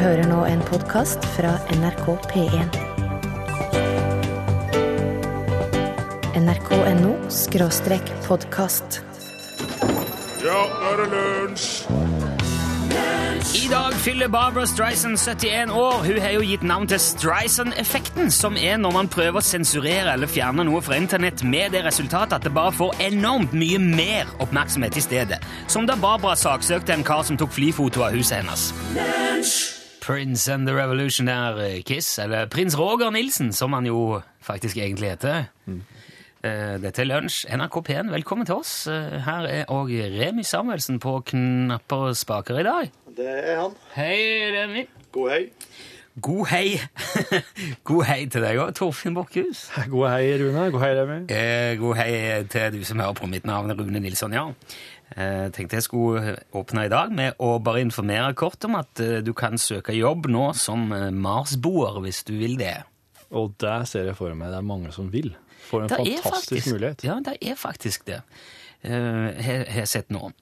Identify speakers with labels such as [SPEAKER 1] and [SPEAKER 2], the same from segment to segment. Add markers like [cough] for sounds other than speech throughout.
[SPEAKER 1] hører nå en podkast fra NRK P1. nrk.no skråstrek podkast.
[SPEAKER 2] Ja, nå er det lunsj!
[SPEAKER 3] I dag fyller Barbara Streisand 71 år. Hun har jo gitt navn til Streisand-effekten, som er når man prøver å sensurere eller fjerne noe fra internett med det resultatet at det bare får enormt mye mer oppmerksomhet i stedet. Som da Barbara saksøkte en kar som tok flyfoto av huset hennes. Prince and the Revolution der, Kiss, eller Prins Roger Nilsen, som han jo faktisk egentlig heter. Mm. Dette er Lunsj, NRK P1. Velkommen til oss. Eh, Her er òg Remi Samuelsen på knapper og spaker i dag.
[SPEAKER 4] Det er han.
[SPEAKER 3] Hei, Remi.
[SPEAKER 4] God hei.
[SPEAKER 3] God hei. [laughs] God hei til deg òg, Torfinn Borchhus. [laughs]
[SPEAKER 4] God hei, Rune. God hei, Remi.
[SPEAKER 3] Eh, god hei til du som hører på. Mitt navn er Rune Nilsson, ja. Eh, tenkte jeg skulle åpne i dag med å bare informere kort om at eh, du kan søke jobb nå som eh, Marsboer hvis du vil det.
[SPEAKER 4] Og der ser jeg for meg det er mange som vil. For en fantastisk mulighet.
[SPEAKER 3] Ja, det er faktisk det. Har jeg sett nå.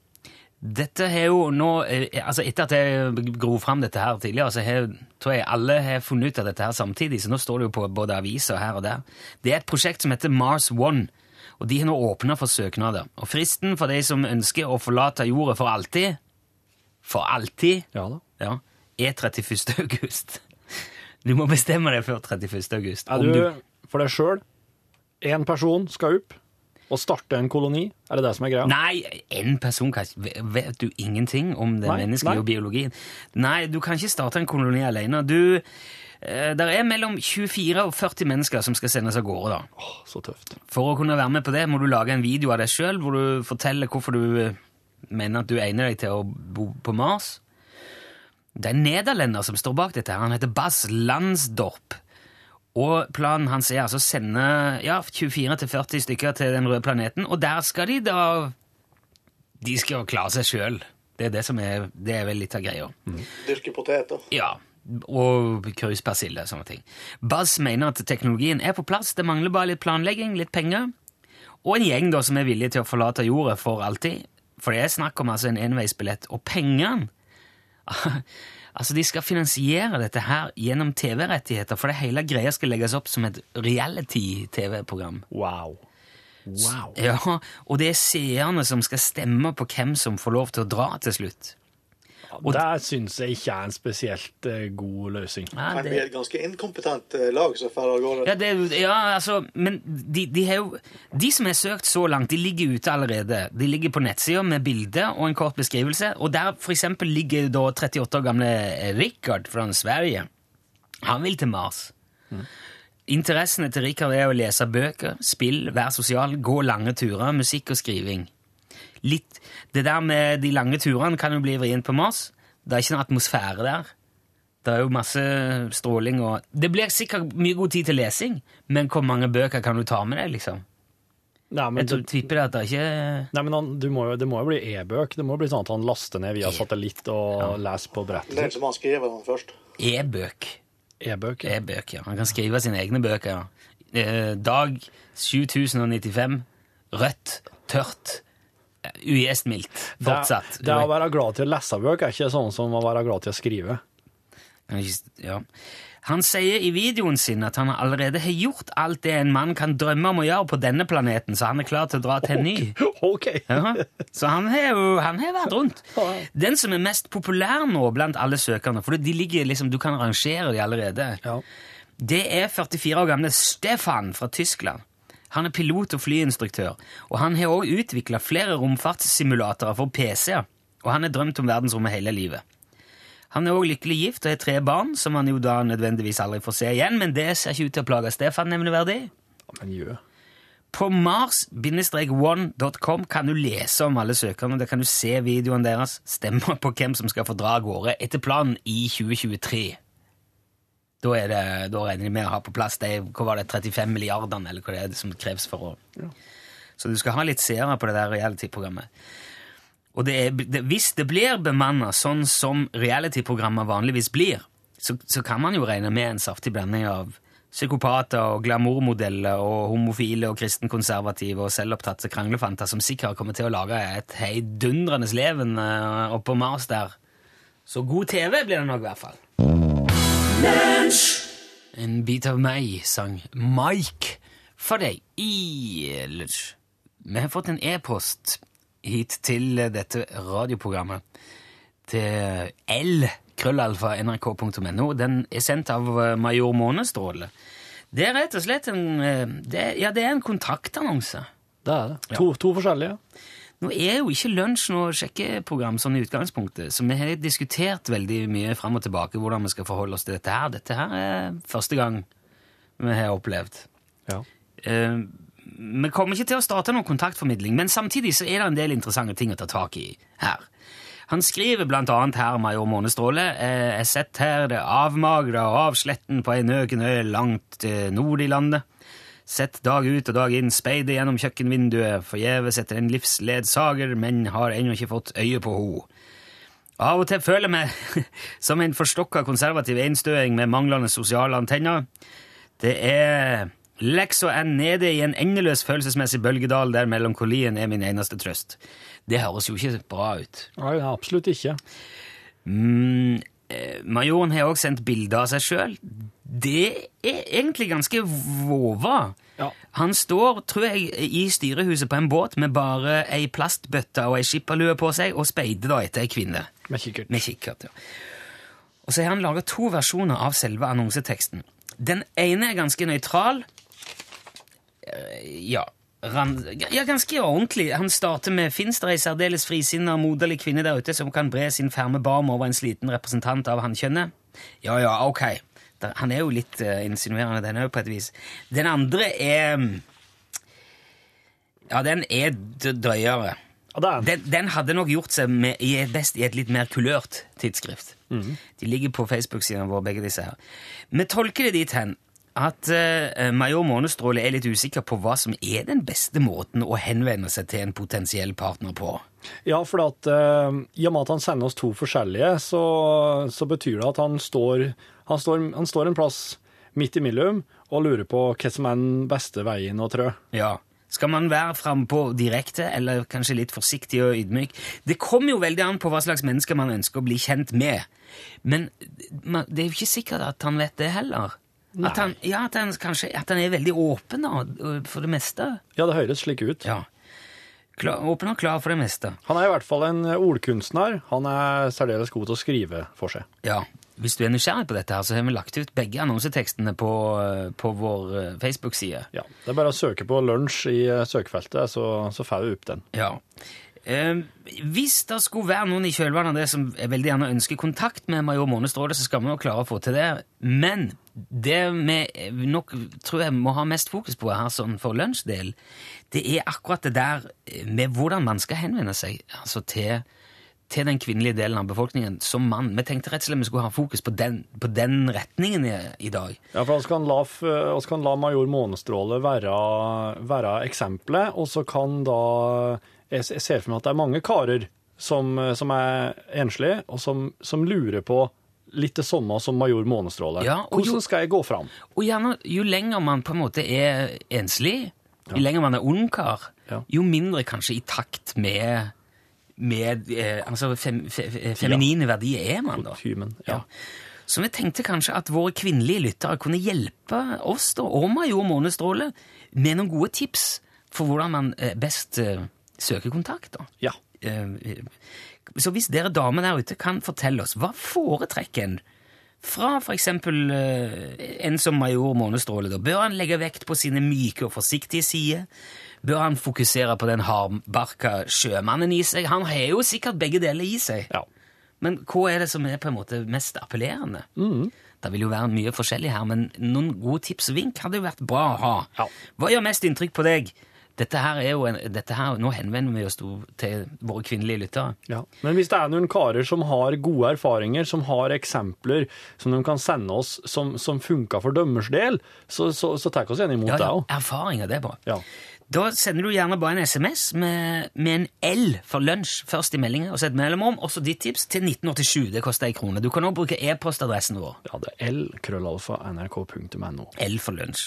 [SPEAKER 3] Dette har jo nå altså Etter at jeg gro fram dette her tidligere, så har, tror jeg alle har funnet ut av dette her samtidig, så nå står det jo på både aviser her og der. Det er et prosjekt som heter Mars One, og de har nå åpna for søknader. Og fristen for de som ønsker å forlate jorda for alltid For alltid
[SPEAKER 4] Ja da.
[SPEAKER 3] ja, er 31. august. Du må bestemme deg før 31. august.
[SPEAKER 4] Er
[SPEAKER 3] om
[SPEAKER 4] du for deg sjøl én person skal opp og starte en koloni? Er det det som er greia?
[SPEAKER 3] Nei, en person kan ikke Vet du ingenting om det
[SPEAKER 4] Nei,
[SPEAKER 3] menneskelige og biologien? Nei, du kan ikke starte en koloni alene. Du, eh, der er mellom 24 og 40 mennesker som skal sendes av gårde. da.
[SPEAKER 4] Åh, så tøft.
[SPEAKER 3] For å kunne være med på det må du lage en video av deg sjøl hvor du forteller hvorfor du eh, mener at du egner deg til å bo på Mars. Det er en nederlender som står bak dette. her. Han heter Bas Landsdorp. Og planen hans er altså å sende ja, 24-40 stykker til den røde planeten, og der skal de da De skal klare seg sjøl. Det er det som er, det er vel litt av greia.
[SPEAKER 5] Dyrke poteter.
[SPEAKER 3] Ja, og kruspersille og sånne ting. Buzz mener at teknologien er på plass, det mangler bare litt planlegging, litt penger, og en gjeng da som er villig til å forlate jorda for alltid. For det er snakk om altså en enveisbillett, og pengene [laughs] Altså, De skal finansiere dette her gjennom TV-rettigheter, for det hele greia skal legges opp som et reality-TV-program.
[SPEAKER 4] Wow. Wow.
[SPEAKER 3] Ja, Og det er seerne som skal stemme på hvem som får lov til å dra til slutt.
[SPEAKER 4] Og det syns jeg ikke er en spesielt eh, god løsning.
[SPEAKER 3] Ja,
[SPEAKER 5] Men
[SPEAKER 3] det-
[SPEAKER 5] vi er et ganske inkompetent eh, lag som får av gårde.
[SPEAKER 3] Ja, det, er- ja altså, men de, de, har jo, de som har søkt så langt, de ligger ute allerede. De ligger på nettsida med bilde og en kort beskrivelse, og der eksempel ligger da 38 år gamle Richard fra Sverige. Han vil til Mars. Interessene til Richard er å lese bøker, spill, være sosial, gå lange turer, musikk og skriving. Litt, det der med de lange turene kan jo bli vrient på Mars. Det er ikke noe atmosfære der. Det er jo masse stråling og Det blir sikkert mye god tid til lesing, men hvor mange bøker kan du ta med deg, liksom?
[SPEAKER 4] Nei, men,
[SPEAKER 3] Jeg tipper at det er ikke
[SPEAKER 4] nei, men han, du må jo, det må jo bli e-bøk. Det må jo bli sånn at han laster ned via satellitt og leser på brettet.
[SPEAKER 5] Den som han skriver den først.
[SPEAKER 3] e-bøk.
[SPEAKER 4] E-bøk.
[SPEAKER 3] E-bøk, ja. Han kan skrive sine egne bøker. ja. Eh, dag 7095. Rødt. Tørt. Ugjestmildt. Fortsatt.
[SPEAKER 4] Det, det å være glad til å lese bøker er ikke sånn som å være glad til å skrive.
[SPEAKER 3] Ja. Han sier i videoen sin at han allerede har gjort alt det en mann kan drømme om å gjøre på denne planeten, så han er klar til å dra til en ny. [laughs]
[SPEAKER 4] Okay.
[SPEAKER 3] Ja, så han har jo han har vært rundt. Den som er mest populær nå blant alle søkerne, for de ligger liksom, du kan rangere de allerede,
[SPEAKER 4] Ja.
[SPEAKER 3] det er 44 år gamle Stefan fra Tyskland. Han er pilot og flyinstruktør, og han har også utviklet flere romfartssimulatorer for PC-er, og han har drømt om verdensrommet hele livet. Han er også lykkelig gift og har tre barn, som han jo da nødvendigvis aldri får se igjen, men det ser ikke ut til å plage Stefan nevneverdig.
[SPEAKER 4] Men gjør.
[SPEAKER 3] På mars-one.com kan du lese om alle søkerne, der kan du se videoen deres, stemme på hvem som skal få dra av gårde etter planen i 2023. Da, er det, da regner de med å ha på plass de hva var det, 35 milliardene, eller hva det er som kreves for å Så du skal ha litt seere på det der reality-programmet. Og det er, det, hvis det blir bemanna sånn som reality-programmer vanligvis blir, så, så kan man jo regne med en saftig blanding av psykopater og glamourmodeller og homofile og kristenkonservative og selvopptatte kranglefanter som sikkert kommer til å lage et heidundrende leven eh, oppå Mars der, Så god TV blir det nok i hvert fall. En bit av meg sang Mike for deg i lunsj. Vi har fått en e-post hit til dette radioprogrammet til l.krøllalfa.nrk.no. Den er sendt av eh, Major Månestråle. Det er rett og slett en, eh, det, ja, det er en kontaktannonse.
[SPEAKER 4] Det er det. To, to forskjellige.
[SPEAKER 3] Nå er jo ikke lunsj noe sjekkeprogram sånn i utgangspunktet, så vi har diskutert veldig mye fram og tilbake hvordan vi skal forholde oss til dette her. Dette her er første gang vi har opplevd.
[SPEAKER 4] Ja.
[SPEAKER 3] Uh, vi kommer ikke til å starte noen kontaktformidling, men samtidig så er det en del interessante ting å ta tak i her. Han skriver blant annet her, major Månestråle, eh, jeg sett her det avmagra og avsletten på en øken øy langt eh, nord i landet. Sett dag ut og dag inn, speide gjennom kjøkkenvinduet, forgjeves etter en livsledsager, men har ennå ikke fått øye på ho. Av og til føler jeg meg [laughs] som en forstokka konservativ einstøing med manglende sosiale antenner. Det er leksa er nede i en endeløs følelsesmessig bølgedal der melankolien er min eneste trøst. Det høres jo ikke bra ut.
[SPEAKER 4] Nei, absolutt ikke.
[SPEAKER 3] Mm, majoren har også sendt bilder av seg sjøl. Det er egentlig ganske vova.
[SPEAKER 4] Ja.
[SPEAKER 3] Han står, tror jeg, i styrehuset på en båt med bare ei plastbøtte og ei skipperlue på seg, og speider da etter ei kvinne.
[SPEAKER 4] Med kikkert.
[SPEAKER 3] Med kikkert, ja. Og så har han laga to versjoner av selve annonseteksten. Den ene er ganske nøytral. Eh, Ja, ja, ganske ordentlig. Han starter med Fins det ei særdeles frisinna moderlig kvinne der ute som kan bre sin ferme barm over en sliten representant av hannkjønnet? Ja, ja, ok. Der, han er jo litt uh, insinuerende, den òg, på et vis. Den andre er mm, Ja, den er drøyere.
[SPEAKER 4] Er den.
[SPEAKER 3] Den, hadde nok gjort seg med, i best i et litt mer kulørt tidsskrift. De ligger på Facebook-siden vår, begge disse her. Vi tolker det dit hen at eh, major Månestråle er litt usikker på hva som er den beste måten å henvende seg til en potensiell partner på.
[SPEAKER 4] Ja, for at, eh, i og med at han sender oss to forskjellige, så, så betyr det at han står, han, står, han står en plass midt imellom og lurer på hva som er den beste veien å trø.
[SPEAKER 3] Ja. Skal man være frampå direkte, eller kanskje litt forsiktig og ydmyk? Det kommer jo veldig an på hva slags mennesker man ønsker å bli kjent med. Men man- det er jo ikke sikkert at han vet det heller. At han, ja, at han, kanskje, at han er veldig åpen da, for det meste.
[SPEAKER 4] Ja, det høres slik ut.
[SPEAKER 3] Ja. Klar, åpen og klar for det meste.
[SPEAKER 4] Han er i hvert fall en ordkunstner. Han er særdeles god til å skrive for seg.
[SPEAKER 3] Ja. Hvis du er nysgjerrig på dette, her, så har vi lagt ut begge annonsetekstene på, på vår eh, Facebook-side.
[SPEAKER 4] Ja, Det er bare å søke på lunsj i eh, søkefeltet, så, så får du opp den.
[SPEAKER 3] Ja. Eh, hvis det skulle være noen i kjølvannet av det som veldig gjerne ønsker kontakt med major Månestråle, så skal vi jo klare å få til det. Men det vi nok tror jeg må ha mest fokus på her sånn for lunsjdel, det er akkurat det der med hvordan man skal henvende seg altså til, til den kvinnelige delen av befolkningen som mann. Vi tenkte rett og slett vi skulle ha fokus på den, på den retningen i, i dag.
[SPEAKER 4] Ja, for oss kan la major Månestråle være, være eksempelet, og så kan da Jeg jeg ser for meg at det er mange karer som, som er enslige, og som, som lurer på litt det samme som major Månestråle.
[SPEAKER 3] Ja, og jo-
[SPEAKER 4] Hvordan skal jeg gå fram?
[SPEAKER 3] Og gjerne, jo lenger man på en måte er enslig, jo lenger man er ungkar,
[SPEAKER 4] Ja.
[SPEAKER 3] jo mindre kanskje i takt med, med eh, altså fem, fe, fe, feminine verdier er man da. Ja.
[SPEAKER 4] Ja.
[SPEAKER 3] Så vi tenkte kanskje at våre kvinnelige lyttere kunne hjelpe oss da, og Major Månestråle med noen gode tips for hvordan man eh, best eh, søker kontakt. da.
[SPEAKER 4] ja.
[SPEAKER 3] Eh, Så hvis dere damer der ute kan fortelle oss, hva foretrekker en fra eksempel eh, en som major Månestråle? da? Bør han legge vekt på sine myke og forsiktige sider? Bør han fokusere på den hardbarka sjømannen i seg? Han har jo sikkert begge deler i seg.
[SPEAKER 4] ja.
[SPEAKER 3] Men hva er det som er på en måte mest appellerende? Det vil jo være mye forskjellig her, men noen gode tips og vink hadde jo vært bra å ha.
[SPEAKER 4] Ja.
[SPEAKER 3] Hva gjør mest inntrykk på deg? Dette her er jo en, dette her, Nå henvender vi oss til våre kvinnelige lyttere.
[SPEAKER 4] Ja. Men hvis det er noen karer som har gode erfaringer, som har eksempler som de kan sende oss som, som funka for dømmers del, så, så, så tar vi oss gjerne imot
[SPEAKER 3] Ja,
[SPEAKER 4] det
[SPEAKER 3] ja,
[SPEAKER 4] òg.
[SPEAKER 3] erfaringer, det er bra.
[SPEAKER 4] Ja.
[SPEAKER 3] Da sender du gjerne bare en SMS med, med en L for lunsj først i meldingen, og så et mellomrom, og så ditt tips til 1987. Det koster ei krone. Du kan også bruke e-postadressen vår.
[SPEAKER 4] ja, det er l-krøllalfa.nrk.no.
[SPEAKER 3] L for lunsj.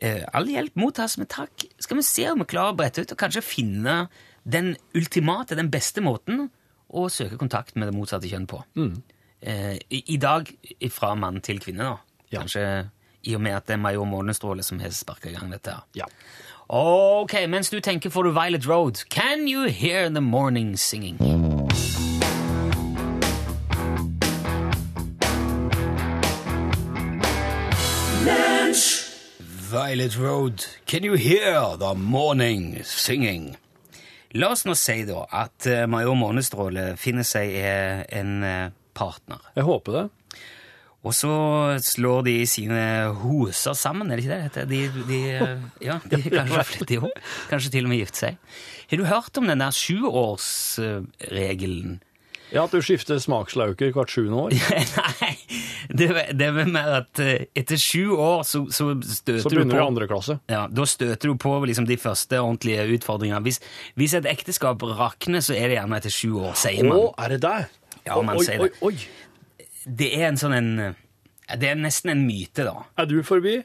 [SPEAKER 3] Eh, all hjelp mottas med takk. Skal vi se om vi klarer å brette ut og kanskje finne den ultimate, den beste måten å søke kontakt med det motsatte kjønn på. Mm. i, I dag fra mann til kvinne, da.
[SPEAKER 4] Ja.
[SPEAKER 3] Kanskje i og med at det er Major Månestråle som har sparka i gang dette. her.
[SPEAKER 4] Ja.
[SPEAKER 3] Ok, mens du tenker får du Violet Road. Can you hear the morning singing? Violet Road, can you hear the morning singing? La oss nå si da at eh, Major Månestråle finner seg eh, en eh, partner.
[SPEAKER 4] Jeg håper det.
[SPEAKER 3] Og så slår de sine hoser sammen, er det ikke det det heter? De, de, ja, de [laughs] kanskje flytter ihop. Kanskje til og med gifter seg. Har du hørt om den der sjuårsregelen?
[SPEAKER 4] Ja, at du skifter smakslauker hvert sjuende år. [laughs]
[SPEAKER 3] Nei, det, det er mer at eh, etter sju år så, så støter
[SPEAKER 4] Så
[SPEAKER 3] du
[SPEAKER 4] begynner du i andre klasse.
[SPEAKER 3] ja, Da støter du på liksom de første ordentlige utfordringene. Hvis, hvis et ekteskap rakner, så er det gjerne etter sju år, sier man.
[SPEAKER 4] Å, er det der?
[SPEAKER 3] Ja, man
[SPEAKER 4] oi,
[SPEAKER 3] sier det.
[SPEAKER 4] oi.
[SPEAKER 3] Det er en sånn en Det er nesten en myte, da.
[SPEAKER 4] Er du forbi?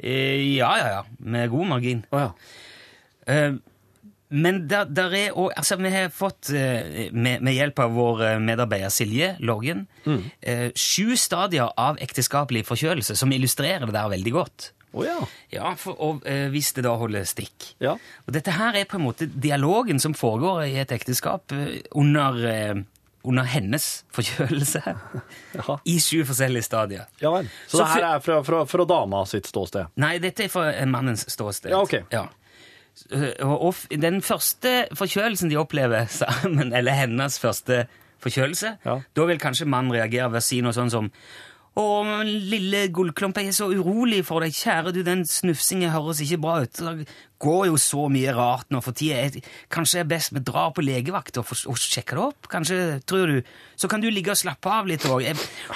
[SPEAKER 3] Eh, Ja, ja, ja. Med god margin.
[SPEAKER 4] Å ja.
[SPEAKER 3] Eh, Men der, der er òg altså Vi har fått, eh, med, med hjelp av vår eh, medarbeider Silje Loggen, mm. sju stadier av ekteskapelig forkjølelse som illustrerer det der veldig godt.
[SPEAKER 4] Oh, ja.
[SPEAKER 3] Ja, for, og eh, Hvis det da holder stikk.
[SPEAKER 4] Ja.
[SPEAKER 3] Og Dette her er på en måte dialogen som foregår i et ekteskap eh, under, eh, under hennes forkjølelse. [laughs]
[SPEAKER 4] Ja.
[SPEAKER 3] I sju forskjellige stadier.
[SPEAKER 4] Ja vel. Så,
[SPEAKER 3] Så
[SPEAKER 4] det her er fra, fra, fra dama sitt ståsted?
[SPEAKER 3] Nei, dette er fra mannens ståsted.
[SPEAKER 4] Ja, ok.
[SPEAKER 3] Ja. Eh, Og, og den første forkjølelsen de opplever [laughs] sammen, eller hennes første forkjølelse,
[SPEAKER 4] Ja.
[SPEAKER 3] da vil kanskje mannen reagere ved å si noe sånn som å, lille gullklump, jeg er så urolig for deg. Kjære du, den snufsingen høres ikke bra ut. Det går jo så mye rart nå for tida. Kanskje det er best vi drar på legevakt og, og sjekker det opp? Kanskje, tror du? Så kan du ligge og slappe av litt òg.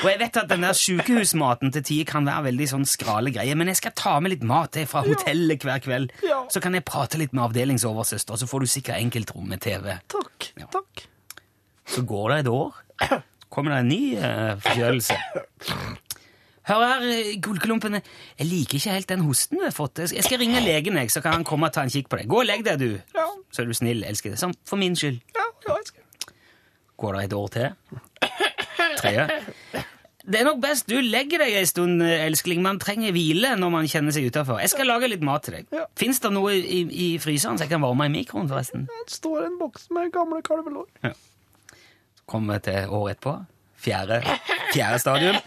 [SPEAKER 3] Og jeg vet at den der sykehusmaten til tider kan være veldig sånn skrale greier, men jeg skal ta med litt mat jeg, fra hotellet hver kveld.
[SPEAKER 4] Ja.
[SPEAKER 3] Så kan jeg prate litt med avdelingsoversøster, så får du sikkert enkeltrom med TV.
[SPEAKER 4] Takk. Takk.
[SPEAKER 3] Så går det et år. [clears throat] Kommer det en ny eh, forkjølelse. Hør her, gullklumpen. Jeg liker ikke helt den hosten du har fått. Jeg skal- ringe legen, jeg, så kan han komme og ta en kikk på deg. Gå og legg deg, du.
[SPEAKER 4] Ja.
[SPEAKER 3] Så er du snill, elsker det. Sånn, for min skyld.
[SPEAKER 4] Ja, ja, jeg.
[SPEAKER 3] Går det et år til? Tredje? Det er nok best du legger deg en stund, elskling. Man trenger hvile når man kjenner seg utafor. Jeg skal lage litt mat til deg.
[SPEAKER 4] Ja.
[SPEAKER 3] Fins det noe i, i fryseren så jeg kan varme i mikroen, forresten?
[SPEAKER 4] Det står en boks med gamle kalvelår.
[SPEAKER 3] Kommer til året etterpå. Fjerde, fjerde stadium.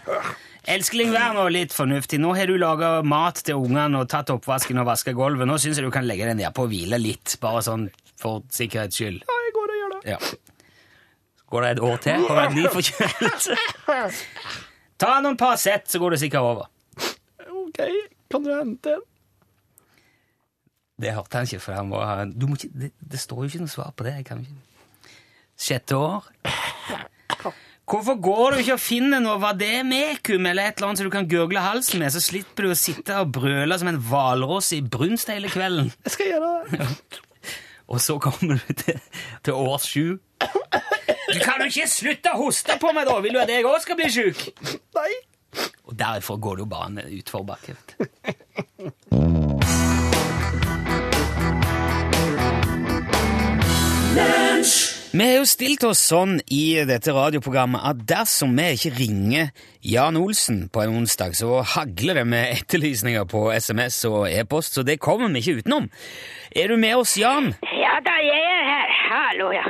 [SPEAKER 3] Elskling, vær nå litt fornuftig. Nå har du laga mat til ungene og tatt oppvasken og vaska gulvet. Nå syns jeg du kan legge deg ned på og hvile litt, bare sånn for sikkerhets skyld.
[SPEAKER 4] Ja, jeg går og gjør det.
[SPEAKER 3] Ja. Går det et år til, det en ny forkjølelse. [laughs] Ta noen Paracet, så går det sikkert over.
[SPEAKER 4] Ok, kan du hente en?
[SPEAKER 3] Det hørte han ikke, for han var du må ikke, det, det står jo ikke noe svar på det. Jeg kan ikke. Sjette år. Hvorfor går du ikke og finner noe vademekum eller et eller annet så du kan gurgle halsen med, så slipper du å sitte og brøle som en hvalross i brunst hele kvelden?
[SPEAKER 4] Jeg skal gjøre det. [laughs]
[SPEAKER 3] Og så kommer du til, til år sju. Du kan jo ikke slutte å hoste på meg, da! Vil du at jeg òg skal bli sjuk?
[SPEAKER 4] Nei.
[SPEAKER 3] Og derfor går det jo bare en utforbakke. du. Vi har jo stilt oss sånn i dette radioprogrammet at dersom vi ikke ringer Jan Olsen på en onsdag, så hagler det med etterlysninger på SMS og e-post, så det kommer vi ikke utenom. Er du med oss, Jan?
[SPEAKER 6] Ja da, jeg er her. Hallo, ja.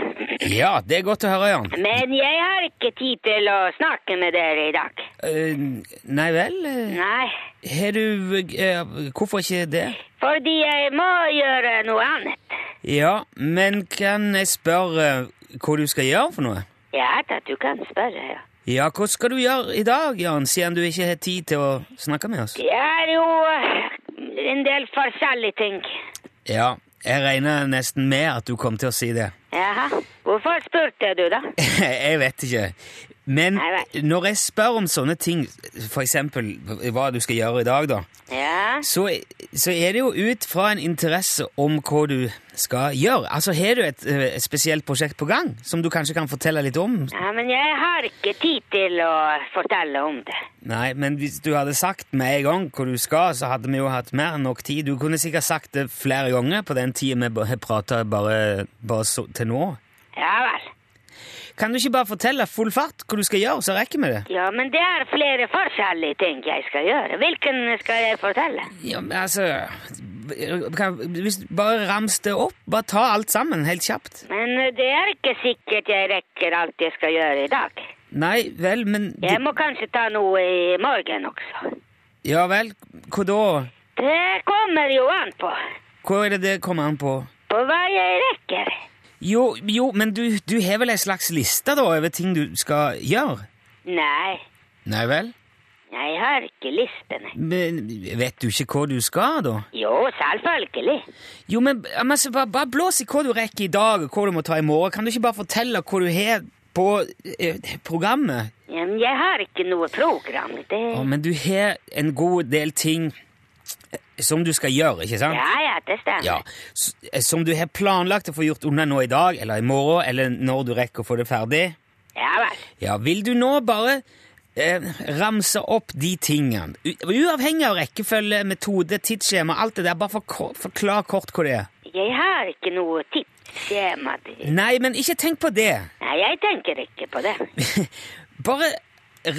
[SPEAKER 3] Ja, det er godt å høre, Jan.
[SPEAKER 6] Men jeg har ikke tid til å snakke med dere i dag.
[SPEAKER 3] Uh, nei vel? eh,
[SPEAKER 6] Nei,
[SPEAKER 3] Har du uh, Hvorfor ikke det?
[SPEAKER 6] fordi jeg må gjøre noe annet.
[SPEAKER 3] Ja, men kan jeg spørre hva du skal gjøre for noe?
[SPEAKER 6] Ja da, du kan spørre, ja.
[SPEAKER 3] Ja, hva skal du gjøre i dag, Jan, siden du ikke har tid til å snakke med oss?
[SPEAKER 6] Det er jo eh, en del forskjellige ting.
[SPEAKER 3] Ja, jeg regner nesten med at du kom til å si det.
[SPEAKER 6] Jaha, hvorfor spurte du da? [laughs]
[SPEAKER 3] jeg vet ikke. Men når jeg spør om sånne ting, eksempel hva du skal gjøre i dag, da,
[SPEAKER 6] Ja,
[SPEAKER 3] så, så er det jo ut fra en interesse om hva du skal gjøre. Altså, har du et, eh, et spesielt prosjekt på gang som du kanskje kan fortelle litt om?
[SPEAKER 6] ja, men jeg har ikke tid til å fortelle om det.
[SPEAKER 3] Nei, men hvis du hadde sagt med en gang hvor du skal, så hadde vi jo hatt mer enn nok tid. Du kunne sikkert sagt det flere ganger på den tida vi har prata bare, bare så, til nå.
[SPEAKER 6] Ja vel.
[SPEAKER 3] Kan du ikke bare fortelle full fart hva du skal gjøre, så rekker vi det?
[SPEAKER 6] Ja, men det er flere forskjellige ting jeg skal gjøre. Hvilken skal jeg fortelle?
[SPEAKER 3] Ja, men altså kan, Hvis du bare rams det opp, bare ta alt sammen helt kjapt.
[SPEAKER 6] Men det er ikke sikkert jeg rekker alt jeg skal gjøre i dag.
[SPEAKER 3] Nei vel, men
[SPEAKER 6] Jeg må kanskje ta noe i morgen også.
[SPEAKER 3] Ja vel, hva da?
[SPEAKER 6] Det kommer jo an på.
[SPEAKER 3] Hva er det det kommer an på?
[SPEAKER 6] På hva jeg rekker.
[SPEAKER 3] Jo, jo, men du, du har vel ei slags liste da over ting du skal gjøre?
[SPEAKER 6] Nei,
[SPEAKER 3] Nei vel?
[SPEAKER 6] jeg har ikke listene.
[SPEAKER 3] Men vet du ikke hva du skal, da?
[SPEAKER 6] Jo, selvfølgelig.
[SPEAKER 3] Jo, men men bare, bare blås i hva du rekker i dag, og hva du må ta i morgen. Kan du ikke bare fortelle hva du har på eh, programmet?
[SPEAKER 6] Ja, men jeg har ikke noe program. Det...
[SPEAKER 3] Å, men du har en god del ting som du skal gjøre, ikke sant?
[SPEAKER 6] Ja, ja, det stemmer.
[SPEAKER 3] Ja, eh, Som du har planlagt å få gjort unna nå i dag, eller i morgen, eller når du rekker å få det ferdig.
[SPEAKER 6] Ja vel.
[SPEAKER 3] Ja, vil du nå bare eh, ramse opp de tingene? Uavhengig av rekkefølge, metode, tidsskjema, alt det der, bare forkor- forklar kort hva det er.
[SPEAKER 6] Jeg har ikke noe tidsskjema.
[SPEAKER 3] Nei, men ikke tenk på det.
[SPEAKER 6] Nei, jeg tenker ikke på det. [laughs]
[SPEAKER 3] Bare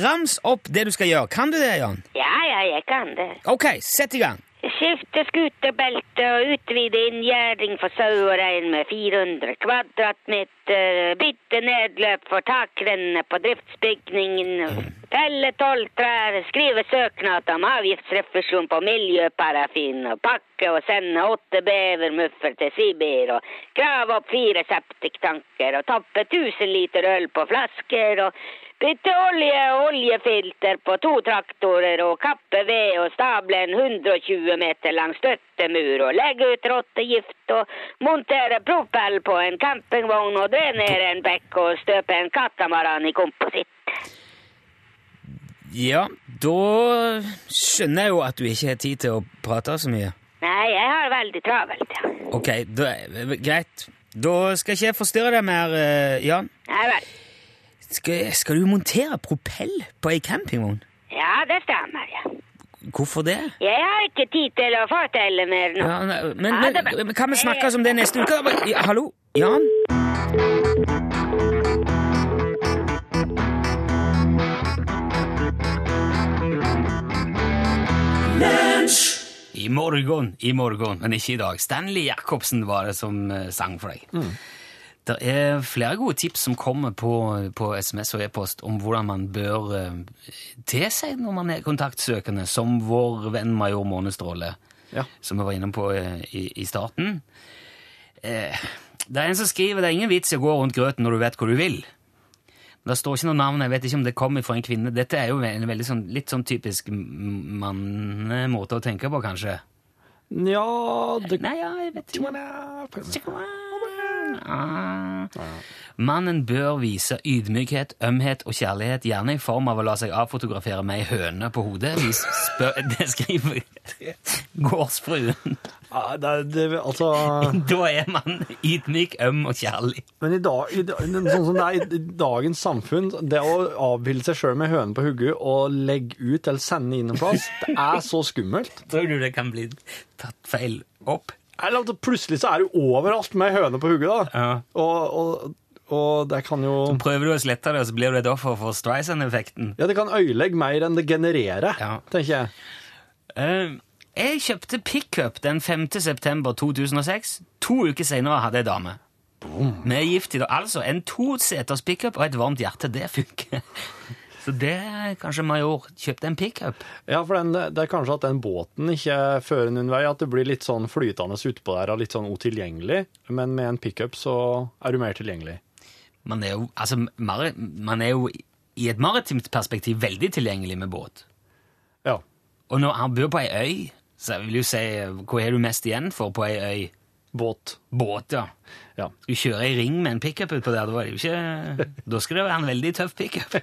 [SPEAKER 3] rams opp det du skal gjøre. Kan du det, Jan?
[SPEAKER 6] Ja, ja, jeg kan det.
[SPEAKER 3] Ok, sett i gang.
[SPEAKER 6] Skifte skuterbelte og utvide inngjerding for sau og rein med 400 kvadratmeter. Bytte nedløp for takrennene på driftsbygningen. Felle tolv trær. Skrive søknad om avgiftsrefusjon på miljøparafin. Og pakke og sende åtte bevermuffer til Sibir. Og grave opp fire septiktanker. Og toppe 1000 liter øl på flasker. og Bytte olje og oljefilter på to traktorer og kappe ved og stable en 120 meter lang støttemur og legge ut rottegift og montere propell på en campingvogn og drenere en bekk og støpe en katamaran i kompositt.
[SPEAKER 3] Ja, da skjønner jeg jo at du ikke har tid til å prate så mye.
[SPEAKER 6] Nei, jeg har veldig travelt, ja.
[SPEAKER 3] Ok, da, greit. Da skal ikke jeg forstyrre deg mer, eh, Jan.
[SPEAKER 6] Nei vel.
[SPEAKER 3] Skal, skal du montere propell på ei campingvogn?
[SPEAKER 6] Ja, det stemmer, ja.
[SPEAKER 3] Hvorfor det?
[SPEAKER 6] Jeg har ikke tid til å fortelle mer nå.
[SPEAKER 3] Ja, nei, men, men, men kan vi snakkes om det neste uke? Ja, hallo? Jan? I morgen, i morgen, men ikke i dag. Stanley Jacobsen var det som eh, sang for deg. Det er flere gode tips som kommer på, på SMS og e-post om hvordan man bør uh, te seg når man er kontaktsøkende, som vår venn major Månestråle,
[SPEAKER 4] Ja.
[SPEAKER 3] som vi var inne på eh, i, i starten. Eh, det er en som skriver det er ingen vits i å gå rundt grøten når du vet hvor du vil. Men Det står ikke noe navn, jeg vet ikke om det kommer fra en kvinne. Dette er jo en veldig sånn, litt sånn typisk mannemåte å tenke på, kanskje.
[SPEAKER 4] Ja, det
[SPEAKER 3] Nei, ja, jeg vet ikke. Ah. Mannen bør vise ydmykhet, ømhet og kjærlighet, gjerne i form av å la seg avfotografere med ei høne på hodet. Vis spør, [laughs] det skriver gårdsfruen.
[SPEAKER 4] Ja, det, det, altså [laughs]
[SPEAKER 3] Da er man ydmyk, øm og kjærlig.
[SPEAKER 4] Men i dag, i, sånn som det er i dagens samfunn, det å avbilde seg sjøl med høne på hodet og legge ut eller sende inn en plass, det er så skummelt.
[SPEAKER 3] Tror du det kan bli tatt feil opp?
[SPEAKER 4] Eller plutselig så er du overalt med høne på hugget, da.
[SPEAKER 3] Ja.
[SPEAKER 4] Og, og, og det kan jo så
[SPEAKER 3] Prøver du å slette det, så blir du et offer for Streisand-effekten.
[SPEAKER 4] Ja, det kan øyelegge mer enn det genererer,
[SPEAKER 3] Ja.
[SPEAKER 4] tenker jeg.
[SPEAKER 3] Uh, jeg kjøpte pickup den 5. september 2006. To uker senere hadde jeg dame. Vi er gift i dag. Altså, en toseters pickup og et varmt hjerte, det funker. Så det er kanskje Major kjøpte en pickup.
[SPEAKER 4] Ja, for den, det er kanskje at den båten ikke fører noen vei, at det blir litt sånn flytende utpå der og litt sånn utilgjengelig. Men med en pickup så er du mer tilgjengelig.
[SPEAKER 3] Man er jo, altså, man er jo i et maritimt perspektiv veldig tilgjengelig med båt.
[SPEAKER 4] Ja.
[SPEAKER 3] Og når han bor på ei øy, så vil jo si hva har du mest igjen for på ei øy?
[SPEAKER 4] Båt.
[SPEAKER 3] Båt, ja.
[SPEAKER 4] Ja.
[SPEAKER 3] Du kjøre i ring med en pickup utpå der, det var jo ikke, da skal det være en veldig tøff pickup.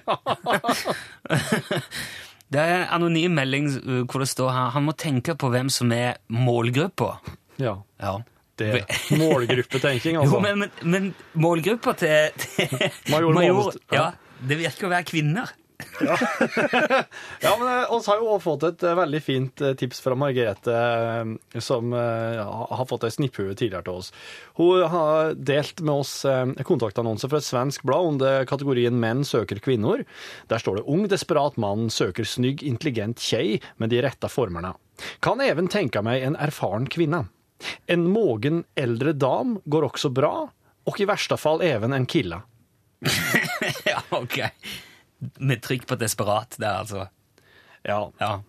[SPEAKER 3] [laughs] det er en anonym melding uh, hvor det står her han må tenke på hvem som er målgruppa.
[SPEAKER 4] ja.
[SPEAKER 3] Ja.
[SPEAKER 4] Det er målgruppetenking,
[SPEAKER 3] Jo,
[SPEAKER 4] altså.
[SPEAKER 3] men, men, men målgruppa til, til
[SPEAKER 4] Major major
[SPEAKER 3] ja.
[SPEAKER 4] ja.
[SPEAKER 3] det virker å være kvinner. [laughs]
[SPEAKER 4] Ja, men eh, oss har jo fått et eh, veldig fint eh, tips fra Margrethe, som ja, har fått ei snipphue tidligere til oss. Hun har delt med oss kontaktannonse fra et svensk blad under kategorien Menn søker kvinner. Der står det 'Ung, desperat mann søker snygg, intelligent kjei med de rette formerne'. Kan even tenke meg en erfaren kvinne. En mogen eldre dam går også bra, og i verste fall even en kille. [laughs]
[SPEAKER 3] ja, ok. Med trykk på desperat der, altså.
[SPEAKER 4] Ja,
[SPEAKER 3] Ja.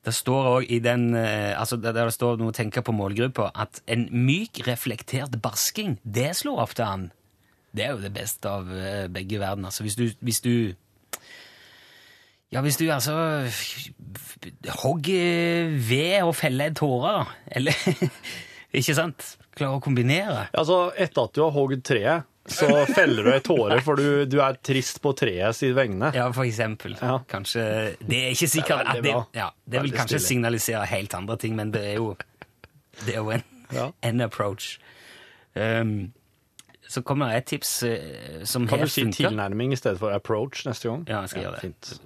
[SPEAKER 3] Det står òg i den eh, altså Der det står noe å tenke på målgruppa, at en myk, reflektert barsking, det slår ofte an. Det er jo det beste av eh, begge verdener. Altså hvis du, hvis du Ja, hvis du altså hogger ved og feller en tåre, da. Eller [laughs] Ikke sant? Klarer å kombinere.
[SPEAKER 4] Altså, etter at du har hogd treet, så feller du ei tåre, for du, du er trist på treet sine vegne.
[SPEAKER 3] Ja, for eksempel.
[SPEAKER 4] Ja.
[SPEAKER 3] Kanskje Det er ikke sikkert
[SPEAKER 4] Det er
[SPEAKER 3] at det, ja, det vil kanskje
[SPEAKER 4] stilig.
[SPEAKER 3] signalisere helt andre ting, men det er jo, det er jo en,
[SPEAKER 4] Ja. [laughs]
[SPEAKER 3] en approach. Um, så kommer det et tips uh, som
[SPEAKER 4] Kan
[SPEAKER 3] her
[SPEAKER 4] du si
[SPEAKER 3] funker.
[SPEAKER 4] tilnærming i stedet for approach neste gang?
[SPEAKER 3] Ja, jeg skal gjøre det.
[SPEAKER 4] Fint.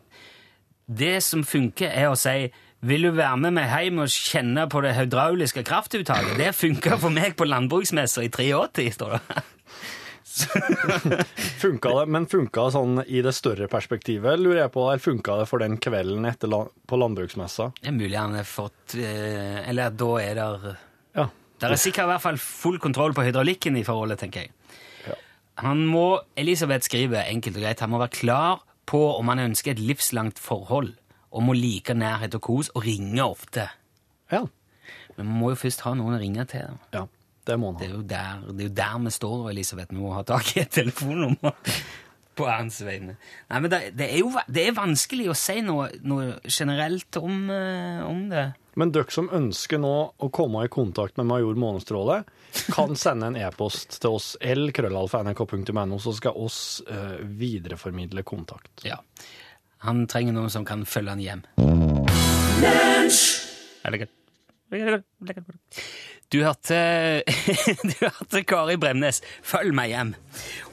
[SPEAKER 3] Det som funker, er å si vil du være med meg hjem og kjenne på det hydrauliske kraftuttaket? Det funka for meg på landbruksmessa i 83, står det. [laughs]
[SPEAKER 4] Funka det, men funka det sånn i det større perspektivet, lurer jeg på, eller funka det for den kvelden etter la, på landbruksmessa?
[SPEAKER 3] Det er mulig han har fått eh, Eller da er det
[SPEAKER 4] Ja.
[SPEAKER 3] Det er sikkert i hvert fall full kontroll på hydraulikken i forholdet, tenker jeg.
[SPEAKER 4] Ja.
[SPEAKER 3] Han må, Elisabeth skriver enkelt og greit, han må være klar på om han ønsker et livslangt forhold, og må like nærhet og kos, og ringe ofte.
[SPEAKER 4] Ja.
[SPEAKER 3] Men man må jo først ha noen å ringe til. da.
[SPEAKER 4] ja. Det må han
[SPEAKER 3] Det er jo der, det er jo der vi står, og Elisabeth. Vi må ha tak i et telefonnummer [laughs] på hans vegne. Nei, men det, det, er jo det er vanskelig å si noe, noe generelt om, eh, om det.
[SPEAKER 4] Men dere som ønsker nå å komme i kontakt med Major Månestråle, kan [laughs] sende en e-post til oss lkrøllalfa.nrk.no, så skal oss uh, videreformidle kontakt.
[SPEAKER 3] Ja. Han trenger noen som kan følge han hjem. Ikke. Du hørte [laughs] Du hørte Kari Bremnes. Følg meg hjem.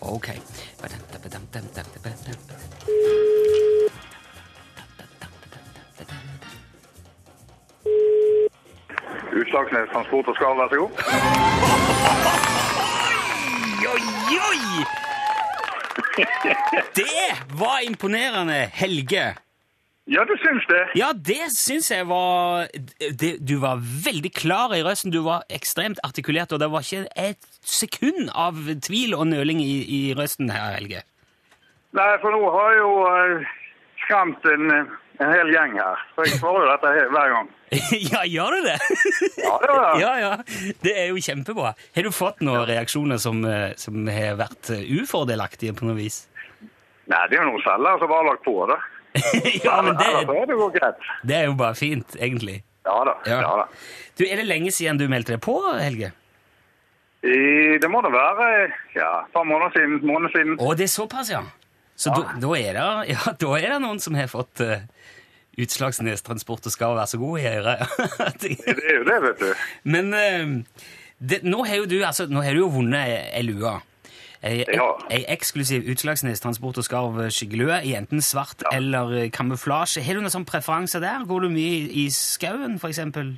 [SPEAKER 3] Ok.
[SPEAKER 7] Utslagsnes Transport og Skarv, vær så god.
[SPEAKER 3] Oi, oi! Det var imponerende, Helge.
[SPEAKER 7] Ja, du syns det?
[SPEAKER 3] Ja, det syns jeg var det, Du var veldig klar i røsten. Du var ekstremt artikulert, og det var ikke et sekund av tvil og nøling i, i røsten her, Helge.
[SPEAKER 7] Nei, for nå har jeg jo eh, skremt en, en hel gjeng her. For jeg svarer jo dette hver gang. [laughs]
[SPEAKER 3] ja, gjør du det?
[SPEAKER 7] Ja, det jeg [laughs]
[SPEAKER 3] ja, ja. Det er jo kjempebra. Har du fått noen reaksjoner som, eh, som har vært eh, ufordelaktige på noe vis?
[SPEAKER 7] Nei, det er jo noen celler som bare har lagt på, da. [laughs]
[SPEAKER 3] ja, men det,
[SPEAKER 7] er det greit.
[SPEAKER 3] det er jo bare fint, egentlig.
[SPEAKER 7] Ja da.
[SPEAKER 3] Ja.
[SPEAKER 7] Ja. da.
[SPEAKER 3] Du, Er det lenge siden du meldte deg på, Helge?
[SPEAKER 7] I, det må det være ja, et par måneder siden. Måned siden.
[SPEAKER 3] Å, det er såpass, ja. Så da, da, er det, ja, [laughs] da er det noen som har fått uh, Utslagsnestransport og skal være så god i øret. [laughs]
[SPEAKER 7] Det er jo det, vet du.
[SPEAKER 3] Men uh, det, nå har jo du altså, nå har du jo vunnet ei lue. Ei,
[SPEAKER 7] Ja.
[SPEAKER 3] ei eksklusiv Utslagsnes Transport og Skarv skyggelue i enten svart eller eh, kamuflasje. Har du noen sånn preferanse der? Går du mye i, skauen, eksempel?